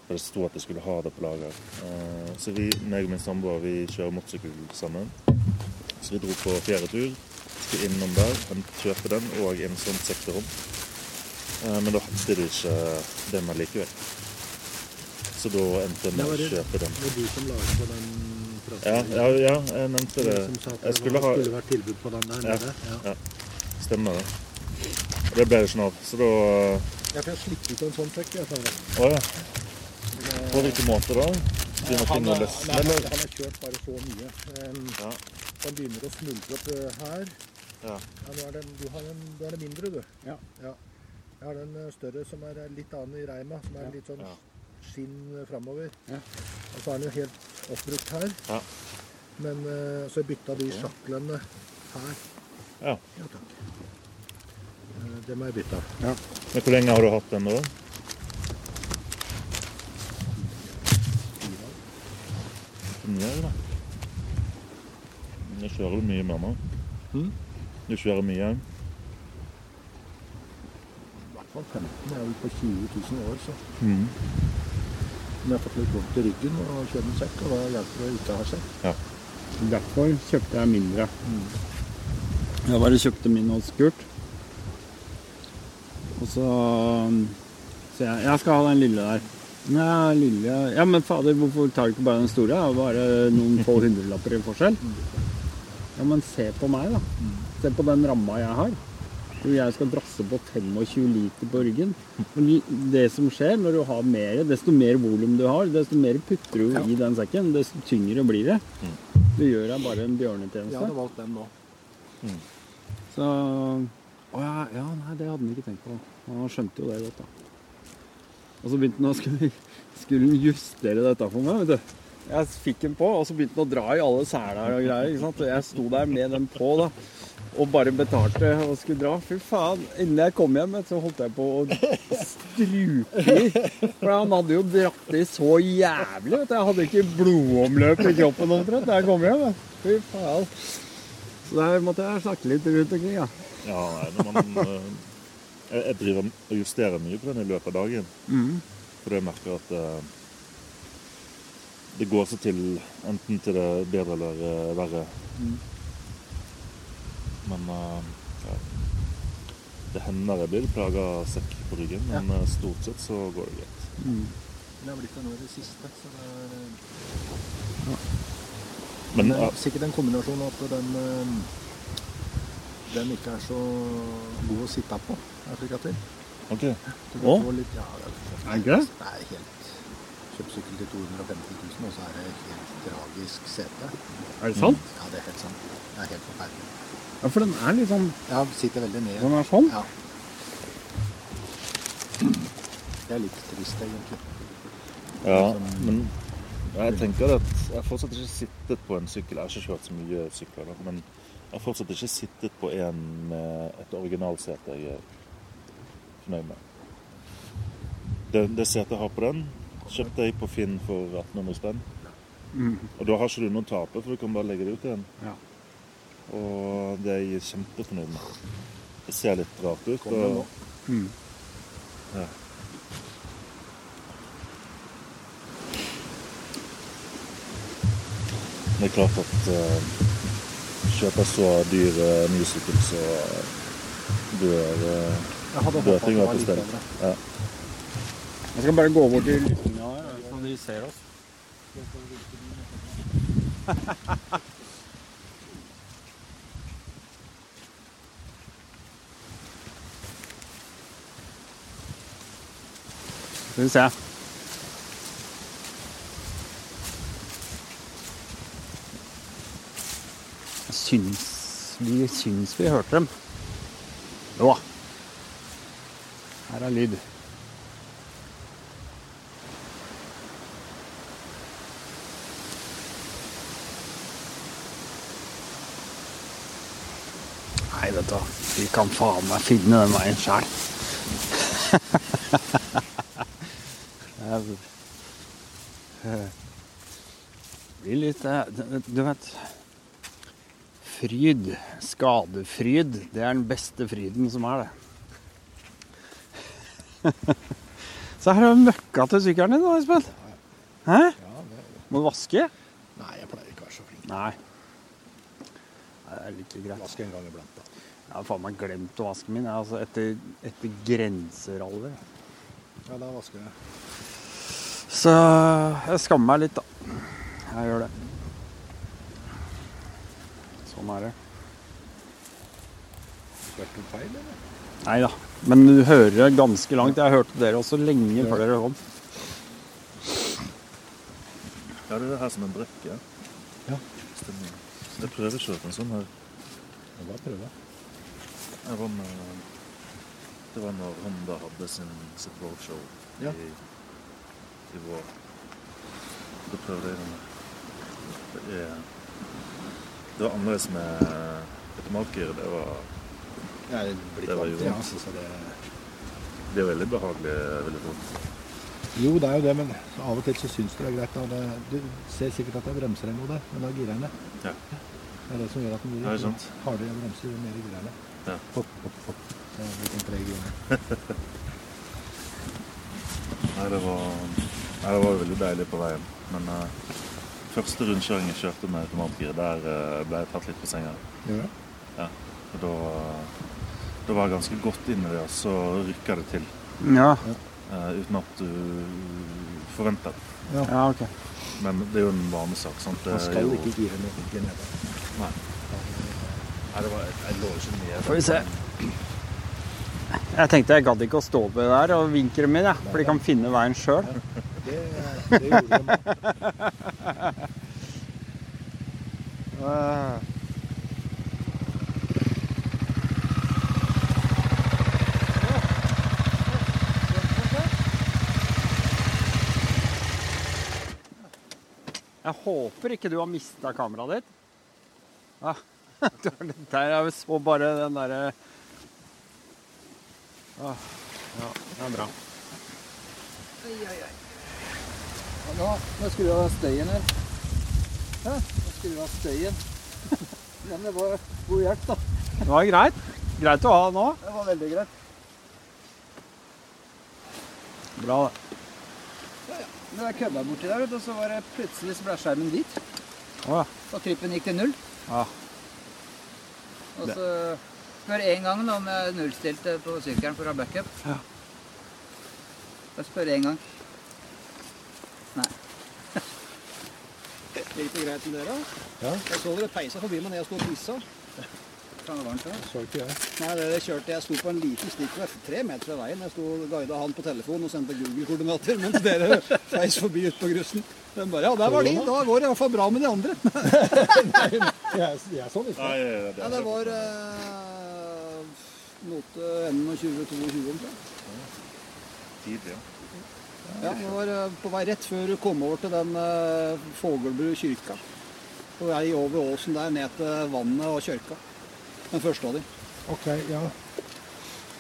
Speaker 5: For det sto at jeg skulle ha det på lager. Uh, så vi, meg og min samboer, vi kjører motorsykkel sammen. Så vi dro på ferietur. Skulle innom der, kjøpe den og en sånn sektorom. Uh, men da hadde de ikke den allikevel. likevel. Så da endte jeg med å kjøpe den.
Speaker 4: Det var du som lagde på den praten.
Speaker 5: Ja, ja, ja, jeg nevnte det. Jeg skulle ha
Speaker 4: skulle vært tilbud på den der
Speaker 5: Ja.
Speaker 4: nede. Ja.
Speaker 5: Stemmer det. Det ble det ikke noe av. Så da
Speaker 4: Ja, for jeg slippte ut en sånn det.
Speaker 5: Å ja. På hvilken måte da?
Speaker 4: Han, har- nei, han har kjørt bare så mye. Um,
Speaker 5: Ja.
Speaker 4: Den begynner å smuldre opp eh, her.
Speaker 5: Ja.
Speaker 4: nå er den, du, har den, du har den, mindre, du.
Speaker 1: Ja.
Speaker 4: Jeg har den eh, større som er eh, litt annen i reima, som er litt sånn
Speaker 5: Ja.
Speaker 4: skinn framover.
Speaker 2: Ja.
Speaker 4: Og så er den jo helt oppbrukt her.
Speaker 5: Ja.
Speaker 4: Men så bytta de sjaklene her.
Speaker 5: Ja.
Speaker 4: Ja takk. Det må jeg bytte.
Speaker 5: Men hvor lenge har du hatt den nå? Fire da. Du kjører mye med meg.
Speaker 4: Mm?
Speaker 5: Du kjører mye.
Speaker 4: I hvert fall 15. Jeg er vel på 20 000 år, så.
Speaker 5: Mm.
Speaker 4: Men jeg har fått litt vondt i ryggen og kjørt en sekk, og da hjelper det å ikke ha sekk.
Speaker 1: Derfor kjøpte jeg mindre. Jeg bare kjøpte min hos Kurt. Og så Så jeg, jeg skal ha den lille der. Ja, lille Ja, men fader, hvorfor tar du ikke bare den store? Det bare noen få hundrelapper i forskjell. Ja, men se på meg, da. Se på den ramma jeg har. Hvor jeg skal drasse på 25 liter på ryggen. Det som skjer når du har mer, desto mer volum du har, desto mer putter du i den sekken, desto tyngre blir det. Du gjør deg bare en
Speaker 4: Jeg
Speaker 1: bjørnetjeneste.
Speaker 4: hadde valgt den nå.
Speaker 1: Så Å ja, ja, nei, det hadde han ikke tenkt på. Han skjønte jo det godt, da. Og så begynte han å skulle, skulle justere dette for meg, vet du. Jeg fikk den på, og så begynte han å dra i alle seler og greier. ikke sant? Og jeg sto der med den på, da. Og bare betalte og skulle dra. Fy faen. Innen jeg kom hjem, så holdt jeg på å struke i. For han hadde jo dratt i så jævlig. vet du. Jeg hadde ikke blodomløp i kroppen omtrent da jeg kom hjem. vet. Fy faen. Så der måtte jeg snakke litt rundt omkring, ja.
Speaker 5: Ja, nei, når man eh, jeg, jeg driver og justerer mye på den i løpet av dagen.
Speaker 1: Mm.
Speaker 5: For jeg merker at eh, det går seg til enten til det bedre eller eh, verre. Men eh, ja. det hender jeg blir plaga av sekk på ryggen, men eh, stort sett så går det greit.
Speaker 1: Mm.
Speaker 4: Det har blitt det nå i det siste. Så det er, ja.
Speaker 5: Men
Speaker 4: det
Speaker 5: ja,
Speaker 4: er sikkert en kombinasjon at den den ikke er så god å sitte på. Er slik at det.
Speaker 5: OK.
Speaker 4: Du får litt, ja, er,
Speaker 1: det
Speaker 4: er helt Kjøpt sykkel til 250 000, og så er det helt tragisk sete.
Speaker 1: Er det sant?
Speaker 4: Ja, det er helt sant. Det er helt forferdelig.
Speaker 1: Ja, for den er litt sånn
Speaker 4: Ja, sitter veldig ned.
Speaker 1: Den er sånn?
Speaker 4: Ja. Det er litt trist, egentlig.
Speaker 5: Ja, men jeg tenker at jeg fortsatt ikke sittet på en sykkel. Jeg har ikke kjørt så mye sykler, men jeg har fortsatt ikke sittet på en med et originalsete jeg er fornøyd med. Det, det setet jeg har på den, kjøpte jeg på Finn for 1800 spenn. Og da har ikke du noe å tape, for du kan bare legge det ut igjen.
Speaker 1: Ja.
Speaker 5: Og det er jeg kjempefornøyd med. Det ser litt rart ut.
Speaker 4: Og... det
Speaker 5: ja. Det er klart at uh, kjøper så dyr uh, ny sykkel, så bør, uh, bøtinga
Speaker 4: litt
Speaker 5: stell. Ja.
Speaker 1: Jeg skal bare gå over til de ser oss. Skal vi. Jeg syns vi syns vi hørte dem. Jo da. Her er lyd. Nei, vet du, vi kan faen meg finne den veien sjæl. Blir litt eh, Du vet Fryd, skadefryd, det er den beste fryden som er, det. Så her er det møkka til sykkelen din, da, Espen. Hæ? Må du vaske?
Speaker 4: nei, jeg pleier ikke å være så flink.
Speaker 1: Nei, Det er like greit.
Speaker 4: Vaske en gang iblant, da.
Speaker 1: Jeg har faen meg glemt å vaske min. Altså etter, etter grenseralver.
Speaker 4: Ja, da vasker jeg.
Speaker 1: Så jeg skammer meg litt, da. Jeg gjør det. Sånn er det.
Speaker 4: Hørte du feil, eller?
Speaker 1: Nei da. Men du hører ganske langt. Jeg hørte dere også lenge før dere kom.
Speaker 5: Ja, det er det her som en brekke.
Speaker 4: Ja.
Speaker 5: Stemmer. Jeg prøver å kjøpe en sånn her.
Speaker 4: Jeg bare prøver.
Speaker 5: Jeg det var når Honda hadde sin, sitt roadshow
Speaker 4: Ja.
Speaker 5: i, i vår. Da prøvde jeg den. Det Det var annerledes med automatgir. Det var
Speaker 4: ja, det,
Speaker 5: Det var jo vondt.
Speaker 4: Altså, det
Speaker 5: Det er veldig behagelig veldig fort.
Speaker 4: jo, det er jo det, men av og til så syns du det er greit. Det, du ser sikkert at det er bremser eller noe der, men da girer jeg ned.
Speaker 5: Ja.
Speaker 4: Det er det som gjør at den blir hardere bremser, jo mer girer jeg ned.
Speaker 5: Ja.
Speaker 4: Hopp, hopp, hopp.
Speaker 5: Nei, det var, nei, det var veldig deilig på veien. Men uh, første rundkjøring jeg kjørte med automatgir, der uh, ble jeg tatt litt på senga.
Speaker 4: Ja. Ja,
Speaker 5: Og da, da var jeg ganske godt inn i det, og så rykka det til.
Speaker 1: Ja,
Speaker 5: Uh, uten at du forventer det.
Speaker 1: ja ok.
Speaker 5: Men det er jo en vanesak. sant? Det
Speaker 4: Man skal
Speaker 5: jo-
Speaker 4: ikke gire ned.
Speaker 5: Nei. Nei, det var, jeg, jeg lå ikke nede.
Speaker 1: Får vi se. Jeg tenkte jeg gadd ikke å stå ved der og vinke dem inn. For de kan finne veien sjøl.
Speaker 4: Det, det gjorde de.
Speaker 1: Jeg håper ikke du har mista kameraet ditt. Ja. Der er vi så bare den derre ah, Ja, det er bra.
Speaker 2: Ja, nå skrur jeg av støyen her. Hæ? Nå skrur jeg av støyen. Men det var god hjelp, da.
Speaker 1: Det var greit. Greit å ha nå.
Speaker 2: Det var veldig greit.
Speaker 1: Bra, det.
Speaker 2: Ja, ja. Det kødda borti der, vet du, så var det plutselig så ble skjermen hvit.
Speaker 1: Ja.
Speaker 2: Og trippen gikk til null.
Speaker 1: Ja.
Speaker 2: Og så spør én gang da, om jeg nullstilte på sykkelen for å ha backup.
Speaker 1: Ja.
Speaker 2: Jeg spør én gang. Nei. Gikk det greit med dere?
Speaker 4: Ja.
Speaker 2: Jeg så dere peisa forbi meg når jeg sto og pissa. Kan varmt da?
Speaker 4: Så ikke jeg.
Speaker 2: Nei, det jeg kjørte, jeg sto på en liten stikkvei tre meter fra veien. Jeg sto og guida han på telefon og sendte Google-koordinater mens dere feis forbi ute på grussen. Den bare, ja, der var de. Da går det i hvert fall bra med de andre.
Speaker 4: Jeg, jeg så sånn, ikke
Speaker 5: Nei, det,
Speaker 2: Ja, det var eh, note 21-22 omtrent.
Speaker 5: tidlig, ja.
Speaker 2: Ja, det var eh, på vei rett før du kom over til den uh, Fågelbru kyrka. På vei over åsen der, ned til vannet og kjørka. Den første av de.
Speaker 4: Ok, ja.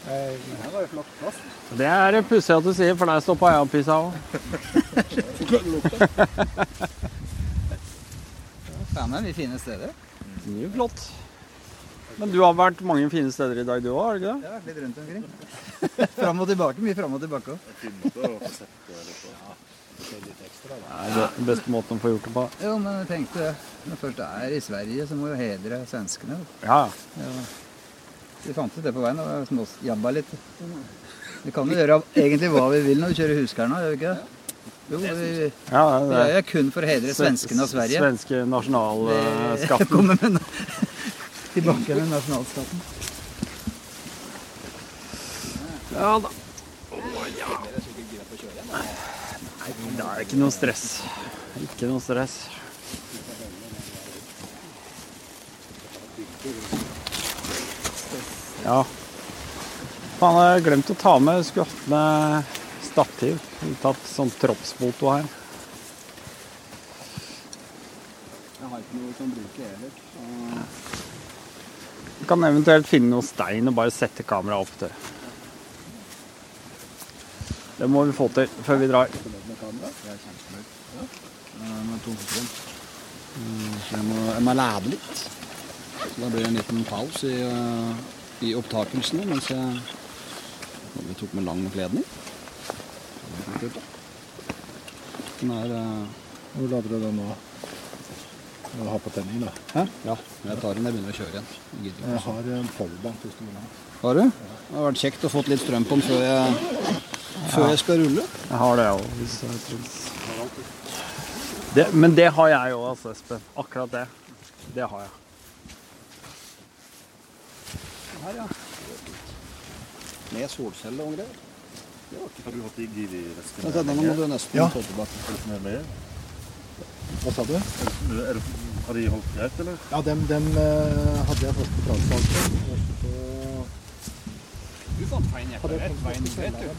Speaker 2: Det var jo flott plass.
Speaker 1: Det er pussig at du sier, for der stoppa jeg og pissa òg.
Speaker 2: Det er mye fine steder.
Speaker 1: Mye flott. Men du har vært mange fine steder i dag, du òg, har du ikke det?
Speaker 2: Ja, litt rundt omkring. fram og tilbake. Mye fram og tilbake òg.
Speaker 5: Det
Speaker 1: er den beste måten å få gjort det på.
Speaker 2: Jo, men jeg tenkte når jeg først er i Sverige, så må jo hedre svenskene.
Speaker 1: Ja,
Speaker 2: Ja. Vi fant ut det på veien og jabba litt. Vi kan jo gjøre egentlig hva vi vil når vi kjører Huskerna, gjør vi ikke det? Jo, vi,
Speaker 1: ja.
Speaker 2: det,
Speaker 1: det
Speaker 2: det kun for å hedre svenskene og Sverige.
Speaker 1: Svenske nasjonalskatten.
Speaker 2: kommer med tilbake med nasjonalskatten.
Speaker 1: Ja da. Nei, det er ikke noe stress. Ikke noe stress. Ja. Faen, jeg har glemt å ta med Skulle hatt med stativ. Tatt sånn troppsfoto her.
Speaker 2: Jeg har ikke noe som bruker heller.
Speaker 1: Du kan eventuelt finne noe stein og bare sette kameraet opp til. Det må vi få til før vi drar.
Speaker 2: Jeg må, jeg må lade litt. Så da blir det en liten pause i, uh, i opptakelsene mens jeg Vi tok med lang kledning. Den er uh,
Speaker 4: hvor lader du den nå? Du har på tenning, da.
Speaker 2: Hæ? Ja. Jeg tar den når jeg begynner å kjøre igjen. Jeg ikke.
Speaker 4: Jeg har en powerbank hvis du vil ha.
Speaker 2: Har du? Det har vært kjekt å få litt strøm på den før jeg, før jeg skal rulle.
Speaker 1: Jeg har det òg, jeg trengs. Det, men det har jeg òg, altså, Espen. Akkurat det. Det har jeg.
Speaker 2: Her, ja. Med solceller og greier.
Speaker 5: Har du hatt i gir i vesken?
Speaker 2: Denne må du nesten
Speaker 4: Ja.
Speaker 2: ta tilbake.
Speaker 5: Det med?
Speaker 4: Hva sa du?
Speaker 5: Er det, har de holdt greit, eller?
Speaker 4: Ja, dem, dem eh, hadde jeg først på Transvalget.
Speaker 2: Du fant rett veien rett, du.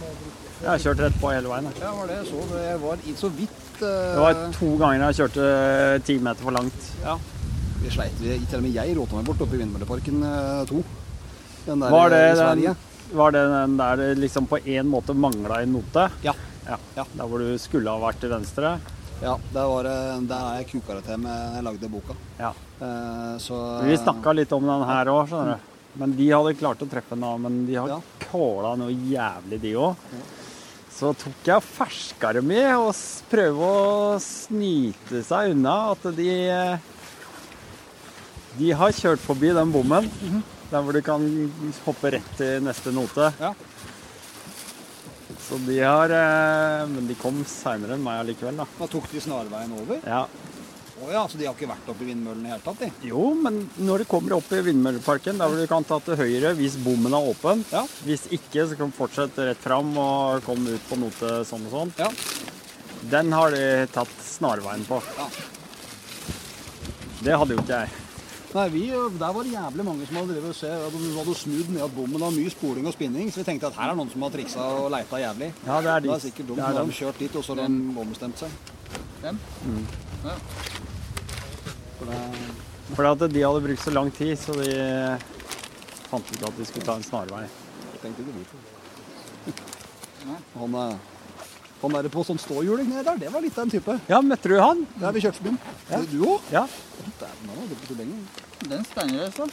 Speaker 1: Jeg har kjørt rett på hele veien. jeg.
Speaker 2: Ja, var det så. det. Jeg var så vidt uh...
Speaker 1: Det var to ganger jeg kjørte ti meter for langt. Ja.
Speaker 2: Vi sleit. Vi, til og med jeg råta meg bort oppe i Vindmølleparken 2. Den der
Speaker 1: Var det
Speaker 2: i
Speaker 1: den, var det den der det liksom på en måte mangla en note?
Speaker 2: Ja.
Speaker 1: ja.
Speaker 2: Ja.
Speaker 1: Der hvor du skulle ha vært til venstre?
Speaker 2: Ja, der, var, der er jeg kuka det til med jeg lagde boka.
Speaker 1: Ja.
Speaker 2: Uh, så
Speaker 1: Vi snakka litt om den her òg, skjønner du. Men de hadde klart å treffe den, men de har
Speaker 2: Ja.
Speaker 1: kåla noe jævlig, de òg. Så tok jeg og ferska dem i og prøvde å snyte seg unna at de De har kjørt forbi den bommen, der hvor du kan hoppe rett til neste note.
Speaker 2: Ja.
Speaker 1: Så de har eh, Men de kom seinere enn meg allikevel, da.
Speaker 2: Da tok de snarveien over?
Speaker 1: Ja.
Speaker 2: Å ja, så de har ikke vært oppe i vindmøllen i hele tatt, de?
Speaker 1: Jo, men når de kommer opp i Vindmølleparken, der hvor du kan ta til høyre hvis bommen er åpen.
Speaker 2: Ja.
Speaker 1: Hvis ikke, så kan du fortsette rett fram og komme ut på note sånn og sånn.
Speaker 2: Ja.
Speaker 1: Den har de tatt snarveien på.
Speaker 2: Ja.
Speaker 1: Det hadde jo ikke jeg.
Speaker 2: Nei, vi, Der var det jævlig mange som hadde drevet å se, hadde, snudd ned at bommen. har var mye spoling og spinning, så vi tenkte at her er noen som har triksa og leita jævlig.
Speaker 1: Ja, det er
Speaker 2: Det
Speaker 1: de.
Speaker 2: er sikkert dumt.
Speaker 1: som
Speaker 2: har de kjørt dit, og så har de ombestemt seg.
Speaker 4: Den?
Speaker 2: Ja. For det,
Speaker 1: at de hadde brukt så lang tid, så de fant ut at de skulle ta en snarvei.
Speaker 2: det tenkte ikke på. Han, han der på sånn ståhjuling nede der, det var litt av en type.
Speaker 1: Ja, møtte du han?
Speaker 2: Ja, vi kjørte forbi.
Speaker 1: Ja.
Speaker 2: Du òg?
Speaker 1: Ja.
Speaker 2: Dæven, han hadde så lenge.
Speaker 4: Den stenger sånn.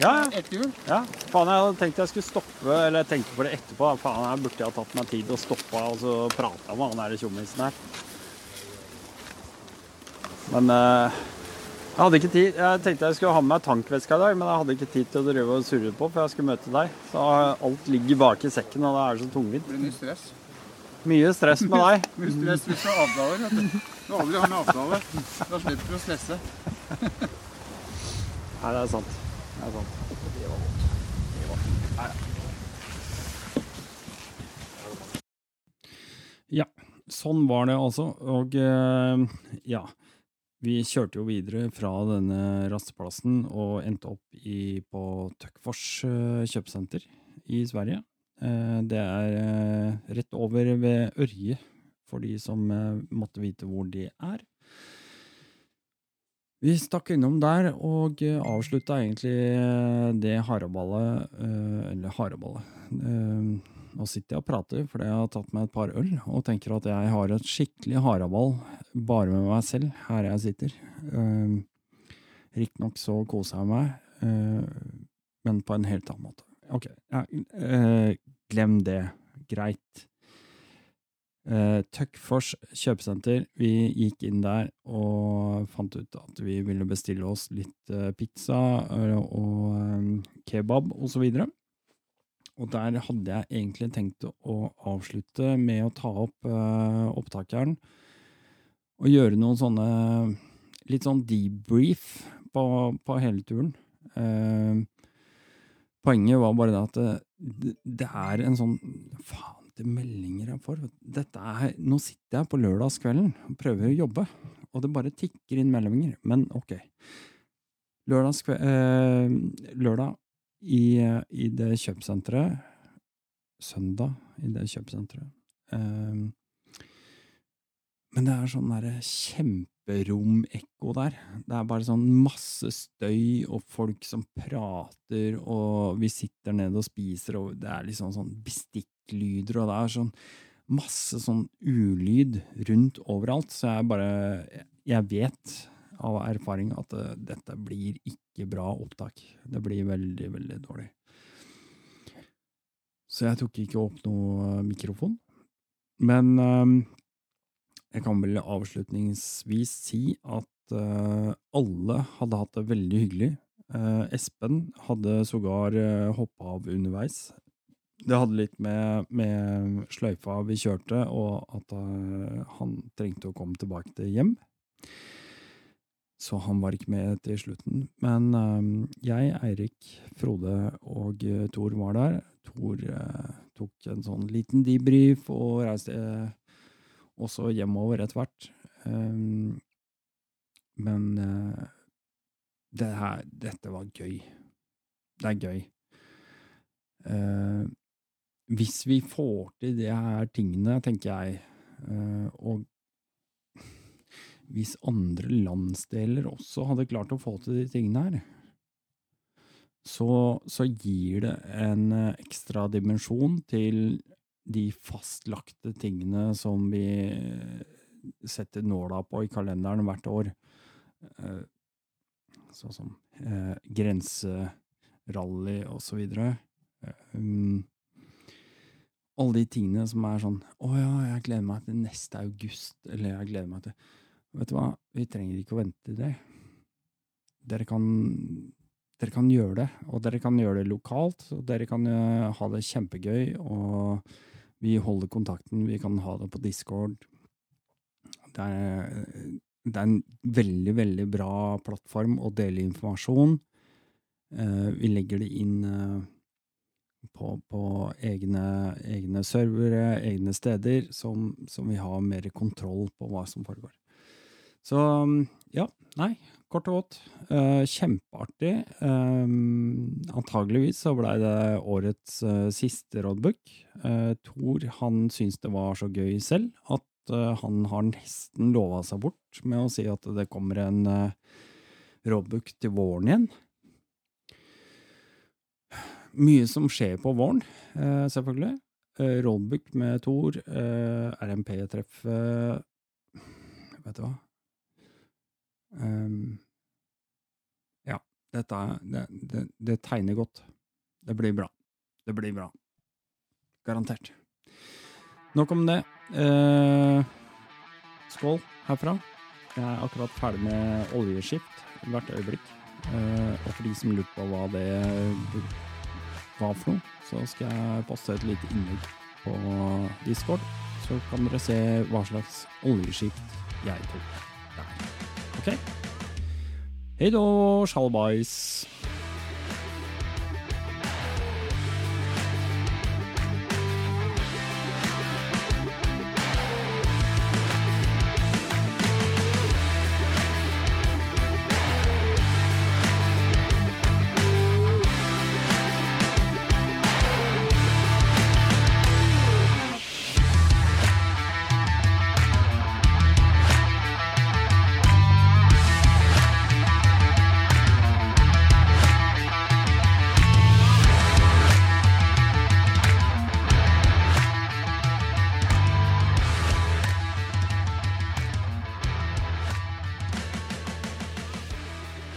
Speaker 1: Ja, ja.
Speaker 4: Ett hjul.
Speaker 1: ja. Faen, jeg hadde tenkt jeg skulle stoppe, eller jeg tenkte på det etterpå. Faen, her burde jeg ha tatt meg tid og stoppa og så prata med han der tjommisen her. Men eh, jeg hadde ikke tid. Jeg tenkte jeg skulle ha med meg tankveska i dag, men jeg hadde ikke tid til å drive og surre på, for jeg skulle møte deg. Så alt ligger bak i sekken, og det er så tungvint.
Speaker 4: Det blir mye stress.
Speaker 1: Mye stress med deg.
Speaker 4: Mye stress hvis du har avtaler. vet du. Du aldri har med avtale. Da slipper du å stresse.
Speaker 1: Nei, det er sant. Det er sant. Ja, sånn var det altså. Og eh, ja, vi kjørte jo videre fra denne rasteplassen og endte opp i, på Tøckfors eh, kjøpesenter i Sverige. Eh, Det er eh, rett over ved Ørje, for de som måtte vite hvor de er. Vi stakk innom der og avslutta egentlig det haraballet eh, Eller haraballet. Eh, Nå sitter jeg og prater fordi jeg har tatt meg et par øl og tenker at jeg har et skikkelig haraball bare med meg selv her jeg sitter. Uh, Riktignok så koser jeg meg, uh, men på en helt annen måte. Ok, ja, uh, glem det. Greit. Uh, Tøckfors kjøpesenter. Vi gikk inn der og fant ut at vi ville bestille oss litt eh, pizza eh, og eh, kebab og så videre. Og der hadde jeg egentlig tenkt å avslutte med å ta opp uh, opptakeren og gjøre noen sånne litt sånn debrief på, på hele turen. Uh, poenget var bare det at det, det er en sånn Faen, det meldinger jeg får. Dette er, nå sitter jeg på lørdagskvelden og prøver å jobbe, og det bare tikker inn meldinger. Men ok. Lørdagskve- eh, lørdag i, i det kjøpesenteret. Søndag i det kjøpesenteret. Um, men det er sånn derre kjemperomekko der. Det er bare sånn masse støy og folk som prater, og vi sitter nede og spiser, og det er liksom sånn bestikklyder, og det er sånn masse sånn ulyd rundt overalt, så jeg bare Jeg vet av erfaring at eh, dette blir ikke bra opptak. Det blir veldig, veldig dårlig. Så jeg tok ikke opp noe mikrofon. Men eh, jeg kan vel avslutningsvis si at eh, alle hadde hatt det veldig hyggelig. Eh, Espen hadde sågar hoppa av underveis. Det hadde litt med, med sløyfa vi kjørte, og at eh, han trengte å komme tilbake til hjem. Så han var ikke med til slutten. Men eh, jeg, Eirik, Frode og uh, Tor var der. Tor eh, tok en sånn liten debrief og reiste eh, også hjemover etter hvert. Um, men eh, det her, dette var gøy. Det er gøy. Eh, hvis vi får til de her tingene, tenker jeg, eh, og hvis andre landsdeler også hadde klart å få til de tingene her, så, så gir det en eh, ekstra dimensjon til de fastlagte tingene som vi setter nåla på i kalenderen hvert år. Eh, Sånn som eh, grenserally og så videre. Eh, um, alle de tingene som er sånn Å ja, jeg gleder meg til neste august, eller jeg gleder meg til Vet du hva, vi trenger ikke å vente til det. Dere kan, dere kan gjøre det, og dere kan gjøre det lokalt, og dere kan eh, ha det kjempegøy, og vi holder kontakten, vi kan ha det på Discord. Det er, det er en veldig, veldig bra plattform å dele informasjon. Eh, vi legger det inn eh, på, på egne, egne servere, egne steder, som, som vi har mer kontroll på hva som foregår. Så ja, nei, kort og godt. Eh, kjempeartig. Eh, antageligvis så blei det årets eh, siste rådbook. Eh, Tor han syns det var så gøy selv at han har nesten lova seg bort med å si at det kommer en uh, rådbook til våren igjen. Mye som skjer på våren, selvfølgelig. Uh, rådbook med eh, RMP-treff Vet du hva? Ehm, ja, dette er det, det, det tegner godt. Det blir bra. Det blir bra. Garantert. Nok om det. Uh, skål herfra. Jeg er akkurat ferdig med oljeskift hvert øyeblikk. Uh, og for de som lurer på hva det var for noe, så skal jeg poste et lite innlegg på Discord. Så kan dere se hva slags oljeskift jeg tok. Ok? Hei då, sjalabais.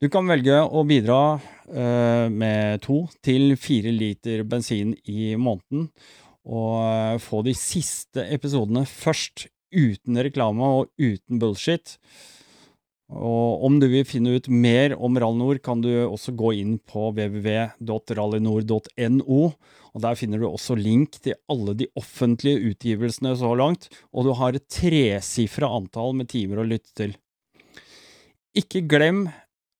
Speaker 1: Du kan velge å bidra eh, med to til fire liter bensin i måneden, og eh, få de siste episodene først, uten reklame og uten bullshit. Og om du vil finne ut mer om Rallynor, kan du også gå inn på www.rallynor.no. og der finner du også link til alle de offentlige utgivelsene så langt, og du har et tresifra antall med timer å lytte til. Ikke glem